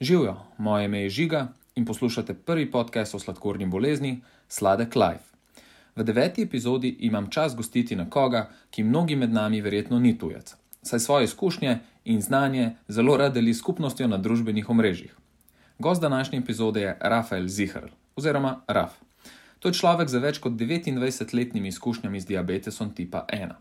Živijo, moje ime je Žiga in poslušate prvi podcast o sladkorni bolezni Sladek Life. V deveti epizodi imam čas gostiti nekoga, ki mnogi med nami verjetno ni tujec, saj svoje izkušnje in znanje zelo rad deli skupnostjo na družbenih omrežjih. Gost današnje epizode je Rafael Zihr oziroma Raf. To je človek z več kot 29-letnimi izkušnjami z diabetesom tipa 1.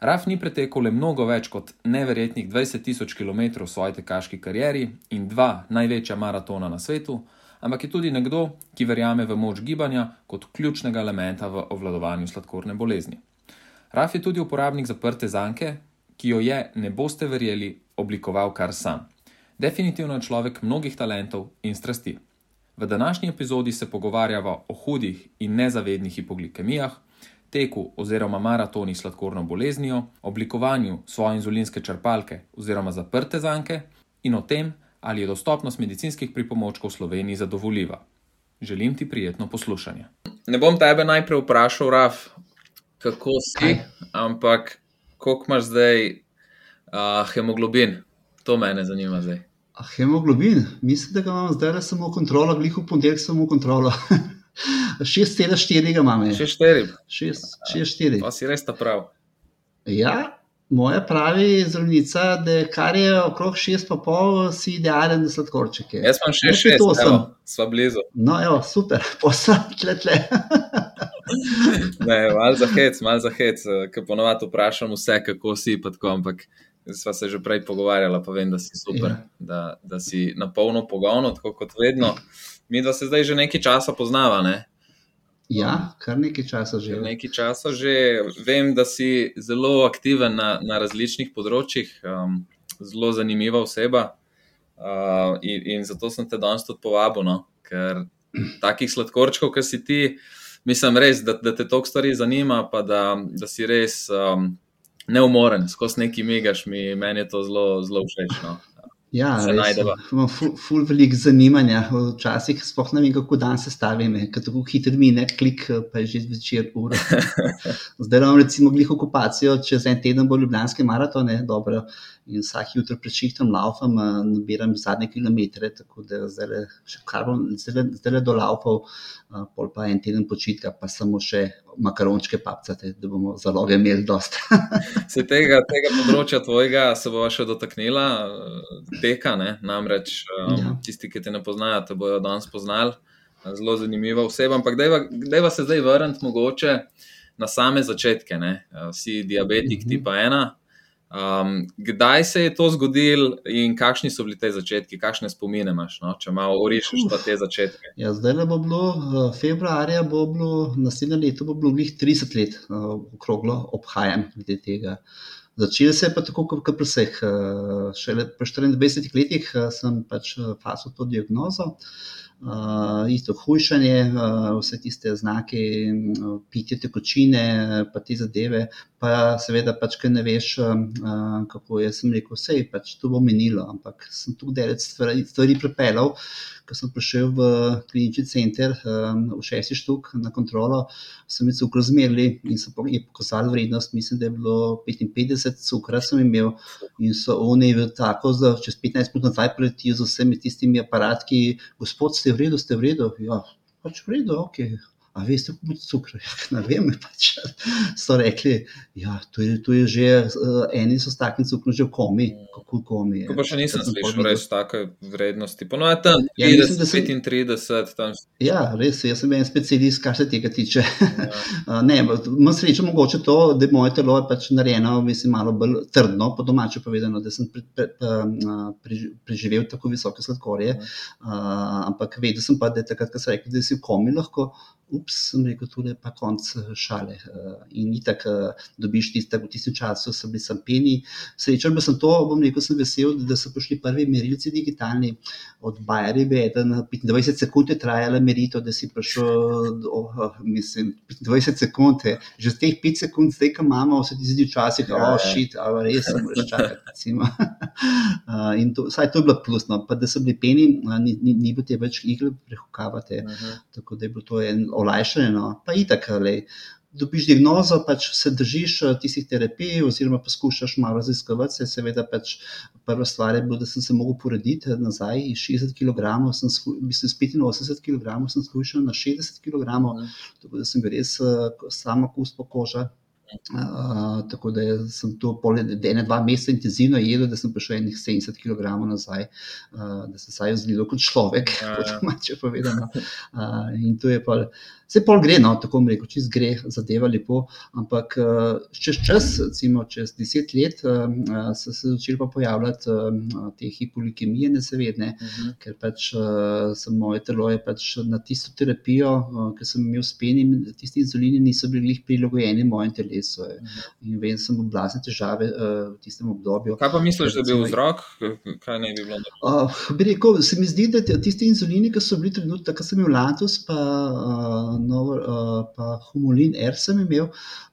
Raf ni pretekel le mnogo več kot neverjetnih 20 tisoč km v svoji tekaški karieri in dva največja maratona na svetu, ampak je tudi nekdo, ki verjame v moč gibanja kot ključnega elementa v obvladovanju sladkorne bolezni. Raf je tudi uporabnik zaprte zanke, ki jo je, ne boste verjeli, oblikoval kar sam. Definitivno je človek mnogih talentov in strasti. V današnji epizodi se pogovarjava o hudih in nezavednih hipoglikemijah, teku oziroma maratoni s sladkorno boleznijo, oblikovanju svoje inzulinske črpalke oziroma zaprte zanke in o tem, ali je dostopnost medicinskih pripomočkov v Sloveniji zadovoljiva. Želim ti prijetno poslušanje. Ne bom tebe najprej vprašal, Raf, kako si, ampak koliko imaš zdaj uh, hemoglobin? To me zanima zdaj. A hemoglobin, mislim, da ga imam zdaj samo kontrolo, gliho ponedeljek samo kontrolo. 6,4 ga imam. 6,4. Pa si res ta prav. Ja, moja pravi zdravnica, da kar je okrog 6,5, si idealen za sladkorčke. Jaz sem še 6,8, sva blizu. No, evo, super, posam, tle, tle. ne, mal za hec, mal za hec, ker ponovadi vprašam vse, kako si, pa tako, ampak. Sva se že prej pogovarjala, pa vem, da si super, ja. da, da si na polno pogovno, tako kot vedno mi dva se zdaj že nekaj časa poznava. Ne? Ja, kar nekaj časa že. Nekaj časa že vem, da si zelo aktiven na, na različnih področjih, um, zelo zanimiva oseba. Uh, in, in zato sem te danes tudi povabil, no? ker takih sladkorčkov, kot si ti, mislim res, da, da te toliko stvari zanima, pa da, da si res um, neumoren, skozi neki migaš, mi, meni je to zelo, zelo všeč. No? Ja, imamo ful, ful veliko zanimanja. Včasih sploh ne vem, kako dan se stavim, ker tako hitro mi ne klik, pa je že zvečer ura. Zdaj imam recimo gliho okupacijo, čez en teden bo ljubljanske maratone, dobro. In vsak jutro prečihtam laufam, nabiram zadnje kilometre, tako da zdaj, kar bom zdaj, zdaj do laufov, pol pa en teden počitka, pa samo še makarončke papcate, da bomo zaloge imeli dost. se tega, tega področja tvojega se bo še dotaknila, teka, ne? namreč um, ja. tisti, ki te ne poznajo, te bojo danes poznali. Zelo zanimiva oseba, ampak da je se zdaj vrniti mogoče na same začetke. Ne? Si diabetik mhm. tipa ena. Um, kdaj se je to zgodilo in kakšni so bili te začetki, kakšne spomine imaš, no? če malo orišiš te začetke? Ja, zdaj le bo bilo, februarja bo bilo, naslednje leto bo bilo 30 let, uh, okroglo obhajam glede tega. Začel se je pa tako, kot pri vseh. Šele po 24 letih sem pač fasil to diagnozo. Uh, isto hujšanje, uh, vse tiste znake, uh, pitje tekočine, pa te zadeve, pa seveda, pač, ker ne veš, uh, kako je. Sem rekel, vse je pač to bo minilo, ampak sem tu delec stvari, stvari prepeljal, ko sem prišel v klinični center, v šesti štuk na kontrolo, so mi cukor zmerili in so pokazali vrednost, mislim, da je bilo 55 cukra sem imel in so oni v tako, da čez 15 minut nazaj preletijo z vsemi tistimi aparati, gospod, ste v redu, ste v redu, ja, pač v redu, ok. A veste, kako je cukor? Ne vem, pač so rekli, ja, je to že uh, eni so s takim cukrom že v komi. Kako komi je. Pa še nisem slišal res take vrednosti. Ponovno je tam ja, 30, 35. Tam. Ja, res, jaz sem en specialist, kar se tega tiče. Ja. uh, ne, imam srečo mogoče to, da je moje telo je pač narejeno, mislim, malo bolj trdno, po domače povedano, da sem pri, pri, pri, preživel tako visoke sladkorje. Uh, ampak vedel sem pa, da je takrat, ko so rekli, da si v komi lahko ups, rekel, tu je pa konc eh, šale. Eh, in ni tako, eh, dobiš tiste, v tistem času so bili sampeni. Srečen pa sem to, bom rekel, sem vesel, da so prišli prvi merilci digitalni od Bajeribe, na 25 sekund je trajala meritev, da si prišel, oh, mislim, 25 sekund, že z teh 5 sekund, zdaj, ko imamo, se ti zdi včasih, da ja, oh, je šit, ali res sem moraš čakati. in to, saj to je bilo plusno, pa da so bili peni, ni, ni, ni bilo te več igle prehukavati. Uh -huh. Tako da je bilo to en olajšanje, no. pa itak, le. dobiš diagnozo, pač se držiš eh, tistih terapij, oziroma poskušaš malo raziskovati. Se, seveda, pač prva stvar je bila, da sem se mogel porediti nazaj iz 60 kg, sem iz 85 kg, sem skušal na 60 kg, tako da sem bil res samo kust po koža. Uh, tako da sem to pol ene, dva meseca intenzivno jedel, da sem prišel enih 70 kg nazaj, uh, da se saj zdelo kot človek, ja, ja. kot mače povedano. Uh, in to je pa, vse pol gre, no, tako mi reko, čez gre, zadeva lepo, ampak uh, čez čas, recimo čez deset let, uh, so se začeli pa pojavljati uh, te hipolikemije nezavedne, uh mhm. -huh. ker pač uh, sem moje telo je pač na tisto terapijo, uh, ki sem imel s penim, tisti inzulini niso bili prilagojeni mojem telesu telesu. In vem, sem imel blazne težave uh, v tistem obdobju. Kaj pa misliš, da je bil vzrok? Kaj naj bi bilo? Uh, bi rekel, se mi zdi, da tisti inzulini, ki so bili trenutno, tako sem imel Lantus, pa, uh, novo, uh, pa Humulin R sem imel.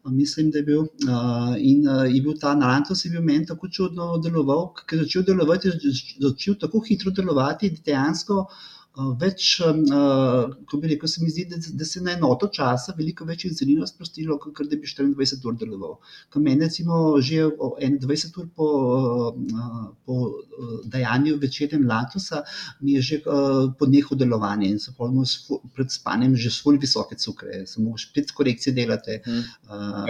Mislim, da je bil, uh, in, uh, je bil ta ki je bil meni tako čudno deloval, ker je začel delovati, začel tako hitro delovati, da dejansko uh, več, ko bi rekel, se mi zdi, da, da se na enoto časa veliko več insulina sprostilo, kot da bi 24 ur deloval. Ko meni, recimo, že 21 ur po, po dajanju večerjem latusa, mi je že podnehal delovanje in so pred spanjem že svoj visoke cukre, samo spet korekcije delate. Hmm.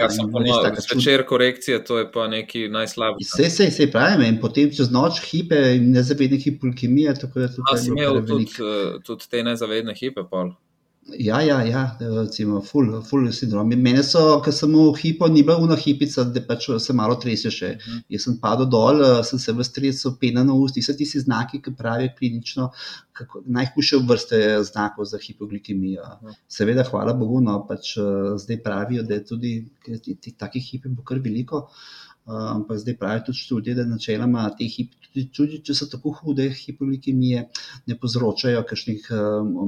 Ja, sem pa na večer korekcije, to je pa neki najslabši. Vse se, se pravi, in potem čez noč hipe in nezavedne hipolkemije, tako da to je tudi tudi te nezavedne hipe. Pol. Ja, ja, ja, recimo, full, full sindrom. Mene so, ker sem v hipo, ni bila una hipica, da pač se malo trese še. Uh mhm. Jaz sem padel dol, sem se v stresu, pena na ustih, vse ti znaki, ki pravijo klinično, kako, najhujše vrste znakov za hipoglikemijo. Mhm. Seveda, hvala Bogu, no, pač zdaj pravijo, da je tudi takih hipe bo kar veliko. Uh, ampak zdaj pravijo tudi študije, da načeloma te tudi, tudi če so tako hude hipoglikemije, ne povzročajo kakšnih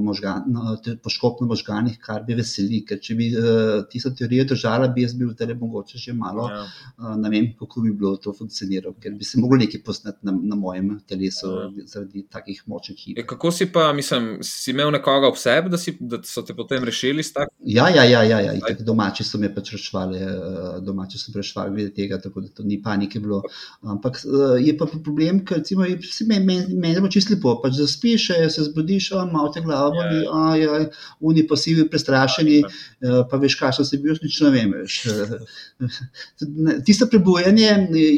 možgan, no, poškodb na možganih, kar bi veseli. Ker če bi uh, tisto teorijo držala, bi jaz bil tele mogoče že malo, ja. uh, ne vem, kako bi bilo to funkcioniralo, ker bi se mogli nekaj poznati na, na mojem telesu ja. zaradi takih močnih hip. E, kako si pa, mislim, si imel nekoga v sebi, da, da so te potem rešili s takim? Ja, ja, ja, ja, ja. domači so me pač rešvali, domači so rešvali glede tega, tako da to ni panike bilo. Ampak uh, je pa problem, ker recimo, je meni men, men čisto lepo. Pač zaspiš, se zbudiš, malo te glavo, yeah. Ja. ja, oni pa si bili prestrašeni, uh, pa veš, kaj se bil, nič ne vem. Tisto prebujanje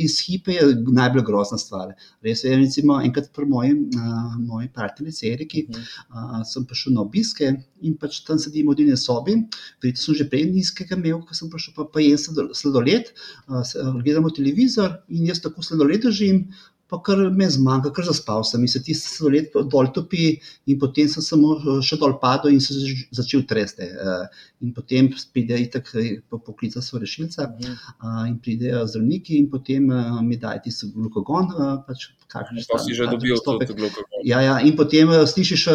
iz hipe je najbolj grozna stvar. Res je, recimo, enkrat pri moji, uh, moji partnerici Eriki uh -huh. uh, sem prišel na obiske in pač tam sedim v eni sobi, vidite, sem že prej nizkega imel, ko sem prišel, pa, pa jem sladoled, uh, gledamo televizor in jaz tako sladoled držim. Pa kar me zmanjka, kar zaspal sem, in se ti sladoled dol topi, in potem sem samo še dol padel in se začel tresti. In potem pride itak poklica svoje rešilce, in pridejo zdravniki, in potem mi dajo tisti glukogon. Pač, pa si že dobil to glukogon. Ja, ja, in potem slišiš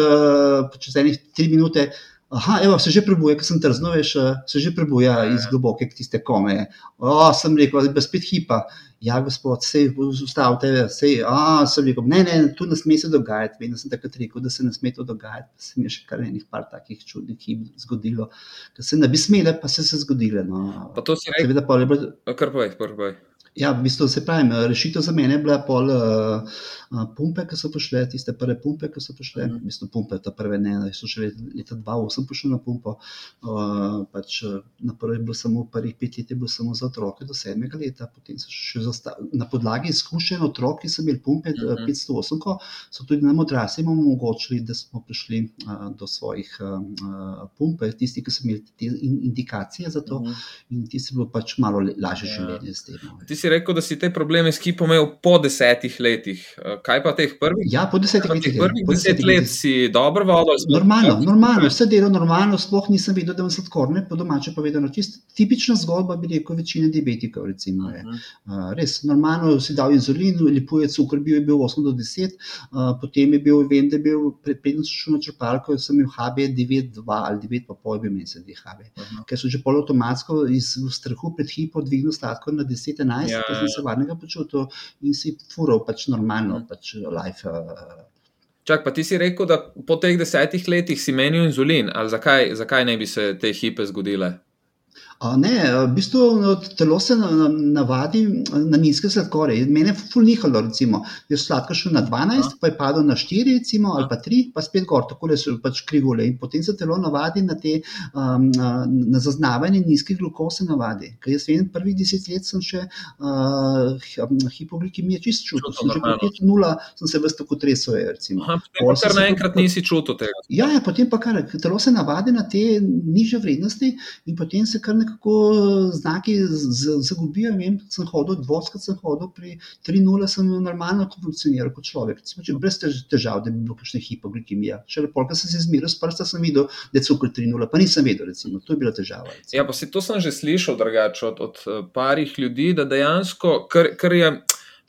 čez enih tri minute. Aha, evo, se že prebuje, ker sem trzno, veš, se že prebuje iz globoke tiste kome. O, sem rekel, da je spet hipa. Ja, gospod, se je ustavil, se je, a, sem rekel, ne, ne, tu ne sme se dogajati. Vedno sem takrat rekel, da se ne sme to dogajati. Se mi je še kar enih par takih čudnih hip zgodilo, ker se ne bi smele, pa se je zgodile. No. Pa to si rekel, da pa. Kar povej, kar povej. Ja, v bistvu se pravi, rešitev za mene je bila pol uh, pumpe, ki so prišle, tiste prve pumpe, ki so prišle. Mm. V bistvu pumpe, ta prve ne, so še leta 2008 prišle na pumpo. Uh, pač, na prvi je bilo samo, prvih pet let je bilo samo za otroke do sedmega leta, potem so še zastavili. Na podlagi izkušenj otrok, ki so imeli pumpe mm -hmm. 508, ko, so tudi nam odrasli omogočili, da smo prišli uh, do svojih uh, pumpe, tisti, ki so imeli te indikacije za to mm -hmm. in ti se bilo pač malo lažje. Ja. življenje s tem. Si rekel, da si te probleme s kipom imel po desetih letih. Eh, kaj pa teh prvih? Ja, po desetih letih. Ja. Prvih deset let si dobro vodil. Normalno, normalno, vse delo normalno, sploh nisem videl, da vam sladkorne, po domače povedano. Čist tipična zgodba bi rekel večine diabetikov, recimo. Je. Uh, res, normalno si dal inzulin, lepo je cukor, bil je bil 8 do 10, uh, potem je bil, vem, da je bil pred 15 šel na črpalko, sem imel HB 9, 2 ali 9, pa pol bi imel sedaj HB. Uh -huh. Ker so že poloautomatsko iz strahu pred hipo dvignil sladkor na 10, 11 ja, ja. se varnega počutil in si fural pač normalno, mm. pač life. Uh, Čak, pa ti si rekel, da po teh desetih letih si menil inzulin, ali zakaj, zakaj ne bi se te hipe zgodile? Ne, v bistvu no, telo se navadi na nizke sladkorje. Mene je fulnihalo, recimo, jaz sladko šel na 12, pa je padel na 4, recimo, ali pa 3, pa spet gor, tako da so pač krivole. In potem se telo navadi na, te, um, na zaznavanje nizke glukose. Navadi. Ker jaz vem, prvih 10 let sem še uh, hipoglikemije čist čutil, sem že po 5-0, sem se vse tako tresel. Potem pa naenkrat nisi čutil tega. Ja, ja, potem pa kar, telo se navadi na te niže vrednosti in potem se kar nekaj nekako znaki zagubijo. Vem, sem hodil, dvoskrat sem hodil, pri 3-0 sem normalno funkcioniral kot človek. Recimo, brez težav, da bi bilo kakšne hipoglikemije. Še lepo, ker sem se izmeril s prsta, sem videl, da je cukor 3-0, pa nisem vedel, recimo, to je bila težava. Recimo. Ja, pa si to sem že slišal drugače od, od eh, parih ljudi, da dejansko, kar, kar je.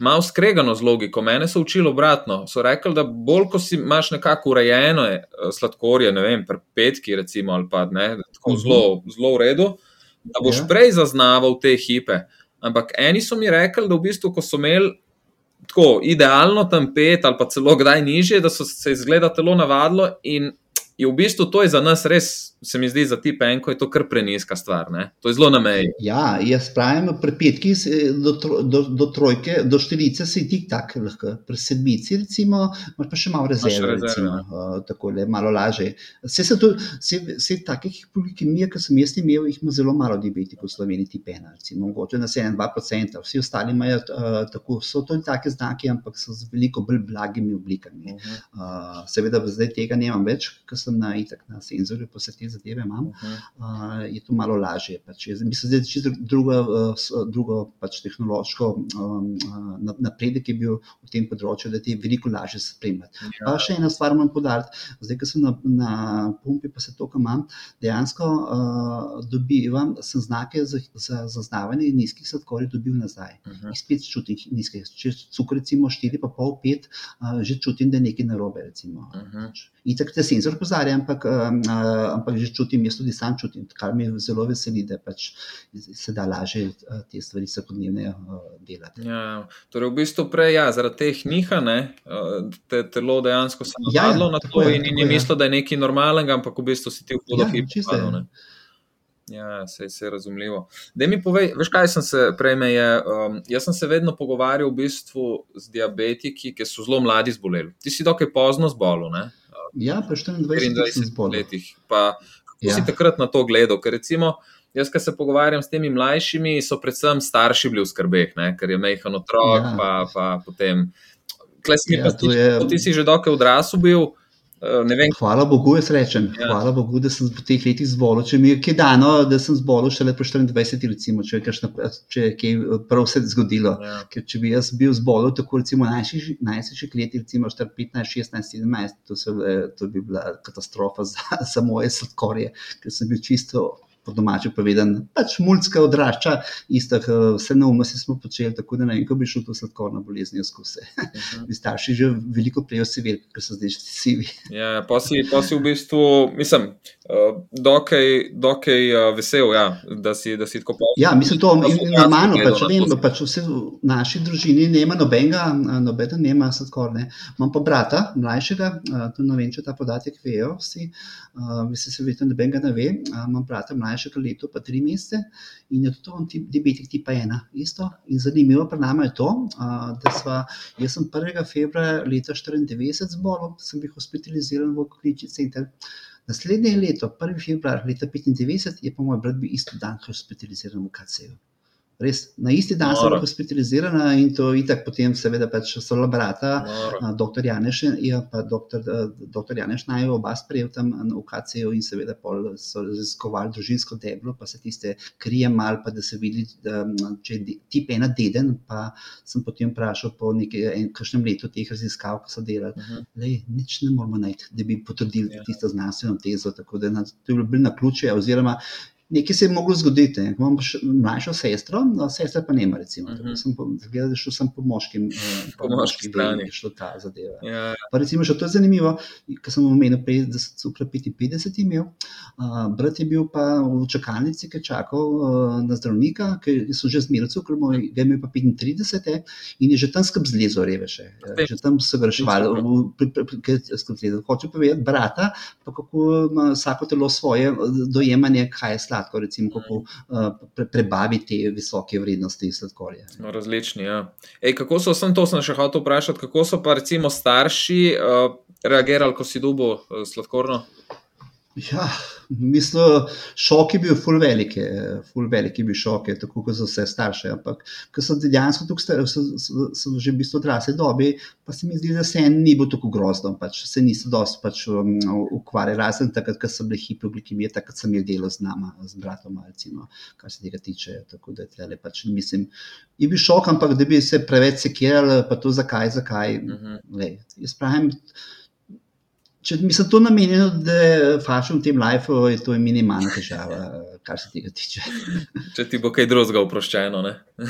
Malo skregano z logiko. Mene so učili obratno. So rekli, da bolj, ko si imaš nekako urejeno eh, sladkorje, ne vem, pri petki, recimo, ali pa ne, tako mhm. zelo, zelo v redu, uh, da boš ja. prej zaznaval te hipe. Ampak eni so mi rekli, da v bistvu, ko so imeli tako idealno tam pet ali pa celo kdaj nižje, da so se izgleda telo navadilo in je v bistvu to za nas res, se mi zdi, za ti penko je to kar preniska stvar. Ne? To je zelo na meji. Ja, jaz pravim, pri petki do, do, do trojke, do štirice si ti tak, lahko pri sedmici, recimo, imaš pa še malo rezerve, recimo, uh, tako le malo lažje. Vse se to, vse, takih hipoglikemije, ki sem jaz imel, jih ima zelo malo diabetikov v Sloveniji, ti pena, recimo, mogoče na 7-2%, vsi ostali imajo uh, tako, so to in take znake, ampak so z veliko bolj blagimi oblikami. Uh seveda, zdaj tega nemam več, ker sem sem na itak na senzorju, pa se te zadeve imam, uh -huh. uh, je to malo lažje. Pač. Mislim, da je čisto drugo, uh, drugo pač tehnološko um, uh, napredek je bil v tem področju, da ti je veliko lažje spremljati. Ja. Pa še ena stvar moram podariti, zdaj, ko sem na, na pumpi, pa se to, kar imam, dejansko uh, dobivam, sem znake za, za zaznavanje nizkih sladkorij dobil nazaj. Uh -huh. Spet čutim nizke, če cukor recimo 4,5-5, uh, že čutim, da je nekaj narobe. Recimo. Uh -huh. pač. Itak te senzor pozarja, ampak, ampak že čutim, jaz tudi sam čutim, kar me zelo veseli, da pač se da lažje te stvari vsakodnevne delati. Ja, torej, v bistvu prej, ja, zaradi teh niha, ne, uh, te telo dejansko se je navadilo ja, ja, na to je, in ni mislilo, da je nekaj normalnega, ampak v bistvu si ti v podobi ja, hipo. Ja, se je razumljivo. Da mi povej, veš, kaj sem se prej meje. Um, jaz sem se vedno pogovarjal v bistvu z diabetiki, ki so zelo mladi zboleli. Ti si dokaj pozno zbolel, ne? Ja, pa 24 letih. Pa, kako ja. si takrat na to gledal? Ker recimo, jaz, ki se pogovarjam s temi mlajšimi, so predvsem starši bili v skrbeh, ne? ker je mehko otrok, ja. pa, pa potem. Klesni, ja, pa ti, je... ti si že dokaj odrasel bil. Eh, Hvala Bogu, jaz rečem. Ja. Hvala Bogu, da sem po teh letih zbolel. Če mi je kaj dano, da sem zbolel šele po 24, recimo, če, je kašna, če je kaj prav se zgodilo. Ja. Ker če bi jaz bil zbolel tako, recimo, najstarejših let, recimo 15, 16, 17, to, se, to bi bila katastrofa za, za moje sladkorje, ker sem bil čisto po domače povedano, pač mulčka odrašča, isto, vse neumnosti smo počeli, tako da ne vem, kako bi šel to sladkorno bolezni skozi. Uh. Bi starši že veliko prej osebili, ker so zdaj že sivi. Ja, pa si, pa si v bistvu, mislim, uh, dokaj, dokaj uh, vesel, ja, da, si, da si tako povedal. Ja, mislim, to je normalno, pač, vem, pač vse v naši družini nema nobenega, nobena nema sladkorne. Imam pa brata, mlajšega, tudi ne vem, če ta podatek vejo vsi, uh, vsi se vedno nobenega ne ve, uh, imam brata mlajšega mlajšega leto, pa tri mesece, in je to diabetik tipa ena. Isto. In zanimivo pri nami je to, da sva, jaz sem 1. februarja leta 1994 zbolel, sem bil hospitaliziran v klinični center. Naslednje leto, 1. februar leta 1995, je pa moj brat bil isti dan hospitaliziran v KCU. Res, na isti dan sem bila hospitalizirana in to je tako, potem seveda pač so laborata, doktor Janeš in ja, pa doktor, doktor Janeš naj oba sprejel tam v KCO in seveda pol so raziskovali družinsko deblo, pa se tiste krije mal, pa da se vidi, da, če je tip ena deden, pa sem potem vprašal po nekaj, kakšnem letu teh raziskav, ko so delali, uh -huh. lej, nič ne moramo najti, da bi potrdili ja. tisto znanstveno tezo, tako da na, to je bilo na ključe, oziroma nekaj se je moglo zgoditi. Imam mlajšo sestro, no, sestra pa nema. Recimo, uh -huh. sem po, zgleda, šel sem po moškim, uh, po moški strani, ki je šlo ta zadeva. Ja. Pa recimo, še to je zanimivo, ker sem omenil, da sem cukor 55 imel. Uh, brat je bil pa v čakalnici, ki je čakal uh, na zdravnika, ki so že zmerili cukor, moj, ga je imel pa 35 eh, in je že tam skrb zlezel, reveše. Že tam so ga reševali, hoče povedati, brata, pa kako ima vsako telo svoje dojemanje, kaj je slabo sladkor, recimo, kako uh, pre, prebaviti visoke vrednosti sladkorja. No, različni. Ja. Ej, kako so, sem to sem še hotel vprašati, kako so pa recimo starši uh, reagirali, ko si dubo uh, sladkorno? Ja, mislim, šok je bil ful velik, ful velik je bil šok, je, tako kot za vse starše. Ampak, ko sem dejansko tukaj, star, so, so, so že v bistvu odrasli dobi, pa se mi zdi, da se en ni bil tako grozno, pač se niso dosti pač, um, ukvarjali, razen takrat, ko sem bil hipoglikemija, takrat sem jih delal z nama, z bratom malci, no, kar se tega tiče. Tako da tle, pač, mislim, je bil šok, ampak da bi se preveč sekirali, pa to zakaj, zakaj. Uh Mhm. -huh. lej, jaz pravim, Če mi se to namenjeno, da fašam v tem lifeu, je to minimalna težava, kar se tega tiče. Če ti bo kaj drugega oproščeno, ne?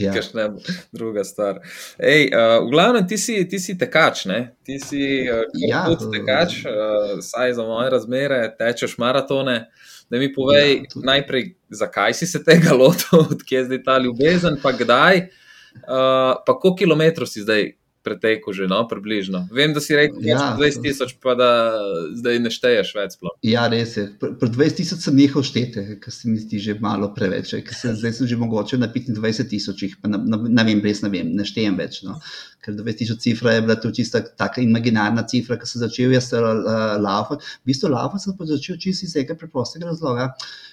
Ja. Kakšna druga stvar. Ej, uh, v glavnem, ti si, ti si tekač, ne? Ti si uh, Ja, tudi tekač, uh, saj za moje razmere, tečeš maratone. Da mi povej Ja, ja, tudi. najprej, zakaj si se tega lotil, odkje je zdaj ta ljubezen, pa kdaj, uh, pa koliko kilometrov si zdaj pretekel, že no, približno. Vem, da si rekel, da Ja, je 20 tisoč, pa da zdaj ne šteješ več. Sploh. Ja, res je. Pri pri 20 tisoč sem nehal šteti, ker se mi zdi že malo preveč. sem- Zdaj sem že mogoče na 25 tisočih, pa ne, ne, ne vem, res ne vem, ne štejem več. No. Ker 20 tisoč cifra je bila to čista taka imaginarna cifra, ki sem začel jaz uh, laufati. V bistvu laufati sem pa začel čisto iz tega preprostega razloga.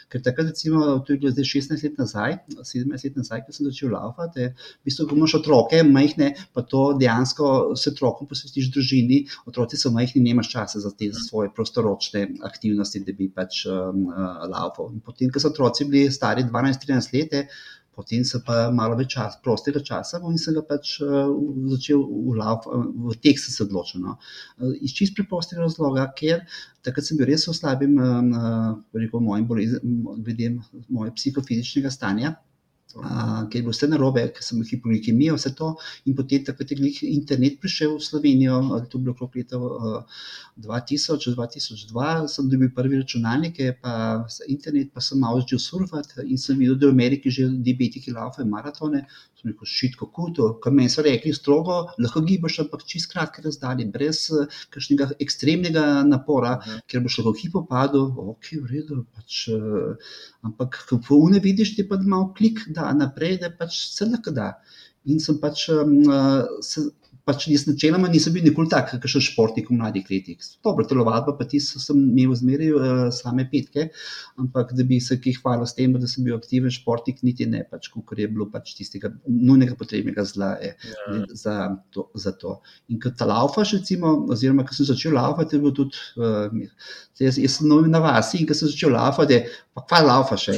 Ker takrat, recimo, to je bilo zdaj 16 let nazaj, 17 let nazaj, ko sem začel laufati, je, v bistvu, ko imaš otroke, majhne, pa to dejansko se otrokom posvetiš družini, otroci so majhni, nimaš časa za te svoje prostoročne aktivnosti, da bi pač um, uh, laufal. Potem, ko so otroci bili stari 12-13 let, je, potem se pa malo več čas, prostega časa imel in sem ga pač uh, začel v, lauf, v tek sem se odločil. No. Uh, iz čist preprostega razloga, ker takrat sem bil res v slabem, um, uh, rekel, mojem bolezen, glede moje psihofizičnega stanja. Uh, ker je bilo vse narobe, ker sem imel hipoglikemijo, vse to. In potem, takrat je internet prišel v Slovenijo, to je bilo okrog leta uh, 2000, 2002, sem dobil prvi računalnik, pa internet, pa sem malo začel surfati in sem videl, da v Ameriki že diabetiki laufajo maratone. Sem rekel, šit, kako to, kar meni so rekli, strogo, lahko gibaš, ampak čist kratke razdalje, brez uh, kakšnega ekstremnega napora, Mhm. ker boš lahko hipo padel, ok, v redu. Pač, uh, ampak ko ne vidiš, ti pa malo klik da naprej, da pač se lahko da. In sem pač, um, se, pač jaz načeloma nisem bil nikoli tak, kot še športnik v mladih letih. Dobro, telovadba pa tisto sem imel zmeraj uh, same petke, ampak da bi se kaj hvalil s tem, da sem bil aktiven športnik, niti ne, pač, kot je bilo pač tistega nujnega potrebnega zla. Je Ja. za to. Za to. In kot ta laufaš, recimo, oziroma ko sem začel laufati, je bil tudi, uh, jaz, jaz sem nov na vasi in ko sem začel laufati, je, pa kva laufaš še.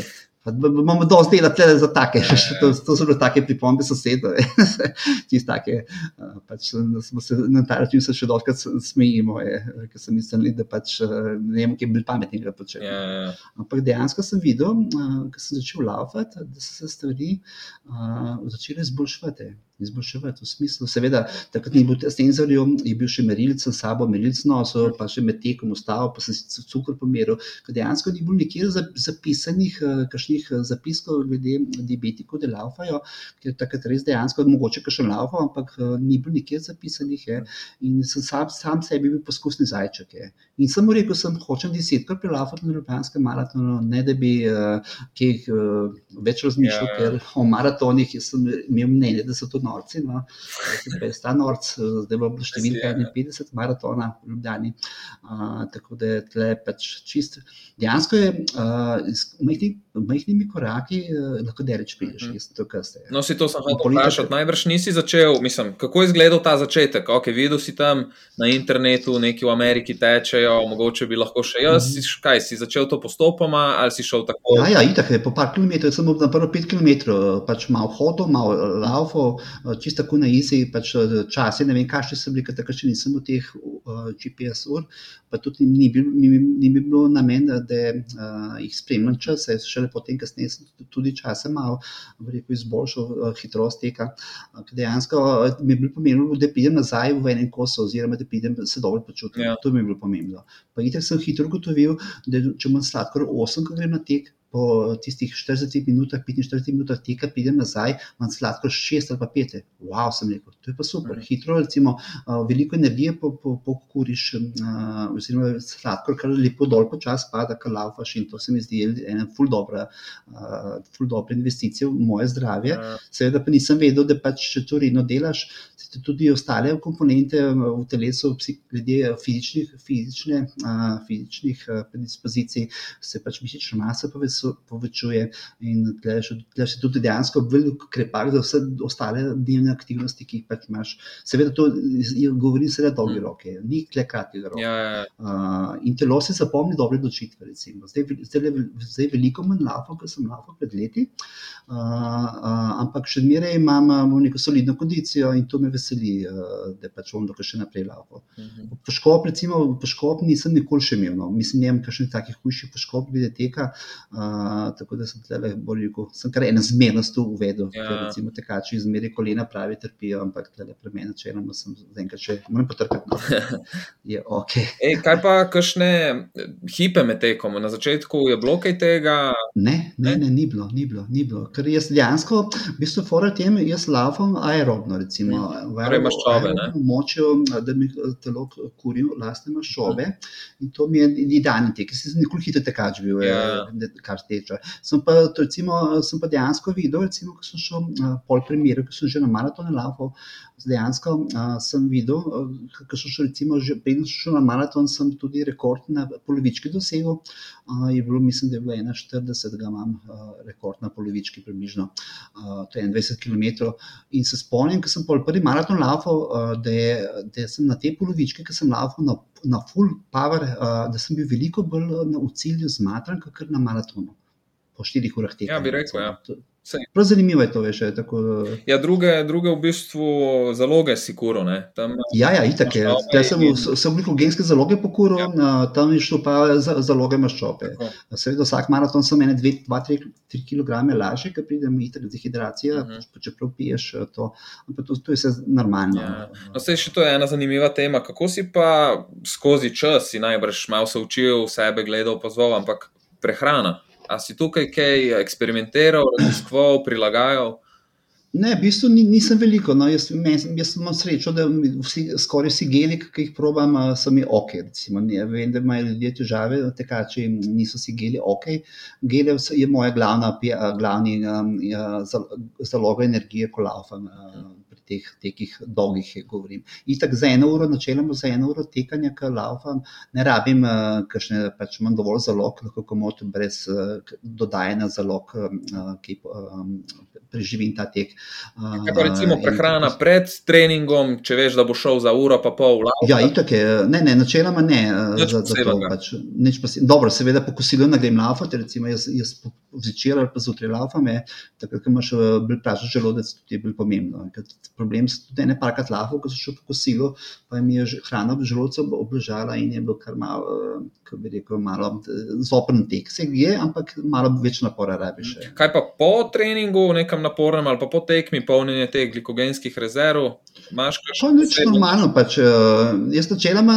Imamo dosti dela tle za take, to, to so bile take pripombe sosedov, tiste take, pač se na ta način se še dostkrat smejimo, ker sem mislili, da pač ne vem, kaj bolj pametnega početi. Ja, ja. Ampak dejansko sem videl, ko sem začel laufati, da so se stvari uh, začele izboljševati. Izboljševati v smislu, seveda, takrat ni bil te senzorjev, je bil še merilec s sabo, merilec nosil, pa še med tekom ustavil, pa sem si cukor pomeril. Ker dejansko ni bilo nikjer za- zapisanih, uh, kakšnih uh, zapiskov glede diabetikov, da laufajo, ker takrat res dejansko, mogoče še laufal, ampak uh, ni bilo nikjer zapisanih. Je. In sem sam, sam sebi bil poskusni zajček. Je. In sem mu rekel, sem hočem desetkrat prelaufati na Ljubljanskem maratonu, ne da bi uh, kaj uh, več razmišljal, Ja. ker o maratonih sem imel mnenje, da so to norci. No. Jaz sem ta norc, zdaj bo številka Ja. 51 maratona v Ljubljani. Uh, tako da je tle pač čist. Dejansko je uh, s majhni, majhnimi koraki uh, lahko dereč prideš, sem to kar ste. No, si to sem hotel vprašati. Najbrž nisi začel, mislim, kako je izgledal ta začetek. Okay, videl si tam na internetu, neki v Ameriki tečejo, mogoče bi lahko še jaz. Mhm. Si, kaj si začel to postopoma ali si šel tako? Ja, ja, itak je po par kilometrov, sem na prvo pet kilometrov, pač malo hodil, malo laufal, čisto tako na izi, pač eh, časi, ne vem, kakšni so bili, ker takrat še nisem v teh uh, GPS ur, pa tudi ni bil, ni, ni bil bilo namen, da, da jih spremljam čas, se šele potem, kasneje sem tudi časa malo, rekel, izboljšal hitrost teka. Dejansko mi je bilo pomembno, da pridem nazaj v enem kosu, oziroma da pridem se dobro počutim. Ja. To mi je bilo pomembno. Pa itek sem hitro ugotovil, da če imam sladkor 8, ko grem na tek, po tistih 40 minutah, 45 minutah teka, pridem nazaj, imam sladko 6 ali pa 5. Wow, sem rekel, to je pa super. Mhm. Hitro, recimo, veliko energije pokuriš, po, po oziroma sladkor, kar lepo dol počasi pada, kar laufaš in to se mi zdi ena ful dobra, ful dobra investicija v moje zdravje. Ja. Seveda pa nisem vedel, da pač, če to redno delaš, se tudi ostale komponente v telesu, glede fizičnih, fizične, uh, fizičnih predispozicij, se pač mišična masa povečuje in tle se tudi dejansko veliko krepak za vse ostale dnevne aktivnosti, ki jih pač imaš. Seveda to govori se na dolgi roke, ni tle kratkega roka. Ja, ja. Uh, in telo se zapomni dobre odločitve. Recimo. Zdaj, zdaj, zdaj veliko manj lafo, kot sem lafo pred leti, uh, uh, ampak še zmeraj imam, imam neko solidno kondicijo in to me veseli, uh, da pač bom lahko še naprej lafo. Mhm. Poškop, recimo, poškop nisem nikoli še imel. No. Mislim, da imam kakšnih takih hujših poškop, glede teka. Uh, tako da sem tle bolj rekel, sem kar ena zmernost uvedel. Ja. Ker, recimo, tekači izmeri kolena pravi trpijo, ampak tle pri meni načeloma sem zaenkrat še, moram potrkati. No. Je ok. Ej, kaj pa, kakšne hipe med tekom? Na začetku je bilo kaj tega? Ne, ne, ne, ni bilo, ni bilo. Ni bilo. Ker jaz dejansko, v bistvu, fora tem, jaz laufam aerobno, recimo, v Torej maščobe, ne? močjo, da mi telo kuri lastne maščobe. In to mi je idealni tek. Jaz sem nikoli hitro tekač bil, Ja. eh, ne- kar teče. Sem pa, recimo, sem pa dejansko videl, recimo, ko sem šel uh, pol primeru, ko sem že na maratone laufal, dejansko uh, sem videl, uh, ko sem šel, recimo, že preden sem šel na maraton, sem tudi rekord na polovički dosegel. Uh, je bilo, mislim, da je bilo 41, da imam uh, rekord na polovički približno, uh, to je 21 km. In se spomnim, ko sem prvi maraton laufal, uh, da, je, da sem na te polovičke, ki sem laufal na, na full power, uh, da sem bil veliko bolj na, v cilju zmatran, kot na maratonu. Po štirih urah tega. Ja, bi rekel, ja. Sej. Prav zanimivo je to, veš. je Tako, Ja, druge, druge v bistvu zaloge si kuro, ne? Tam, ja, ja, itak je. Zdaj sem, in- sem glukogenske zaloge pokuril, Ja. ja. tam je šlo pa za, zaloge maščobe. tako. Seveda, vsak maraton sem ene 2-3 kg lažje, ker pridem itak dehidracija, uh Mhm. -huh. čeprav piješ eh, to. Ampak to, to je vse normalno. Ja. No, sej, še to je ena zanimiva tema. Kako si pa skozi čas, si najbrž malo se učil, sebe gledal, pozval, ampak prehrana. A si tukaj kaj eksperimentiral, raziskoval, prilagajal? Ne, v bistvu ni, nisem veliko. No, jaz, jaz, jaz imam srečo, da vsi, skoraj vsi geli, ki jih probam, so mi ok. Recimo, ne, vem, da imajo ljudje težave, tekači niso si geli ok. Gele je moja glavna, glavni um, zal- zaloga energije, ko laufam. Pri teh tekih dolgih govorim. Itak za eno uro, načeloma za eno uro tekanja, ki laufam, ne rabim, uh, kakšne, pač imam dovolj zalog, lahko komot brez uh, dodajanja zalog, uh, ki preživim ta tek. Kaj pa recimo prehrana pred treningom, če veš, da bo šel za uro, pa pol v Ja, itak je, ne, ne, načeloma ne. eh, za, za to, pač, nič. Dobro, seveda po kosilu ne grem laufati, recimo jaz, jaz zvečer ali pa zjutraj laufam, je, takrat, ko imaš eh, bolj pražen želodec, tudi je bolj pomembno. Ker problem je tudi ene parkrat laufal, ko sem šel po kosilu, pa mi je hrana v želodcu obležala in je bilo kar malo, eh, kako bi rekel, malo eh, zoprn tek. Se je, ampak malo več napora rabiš. eh. Kaj pa po treningu, nekem napornem ali pa po tekmi, polnjenje teh glikogenskih rezerv, imaš To je nič normalno. Pač, jaz načeloma,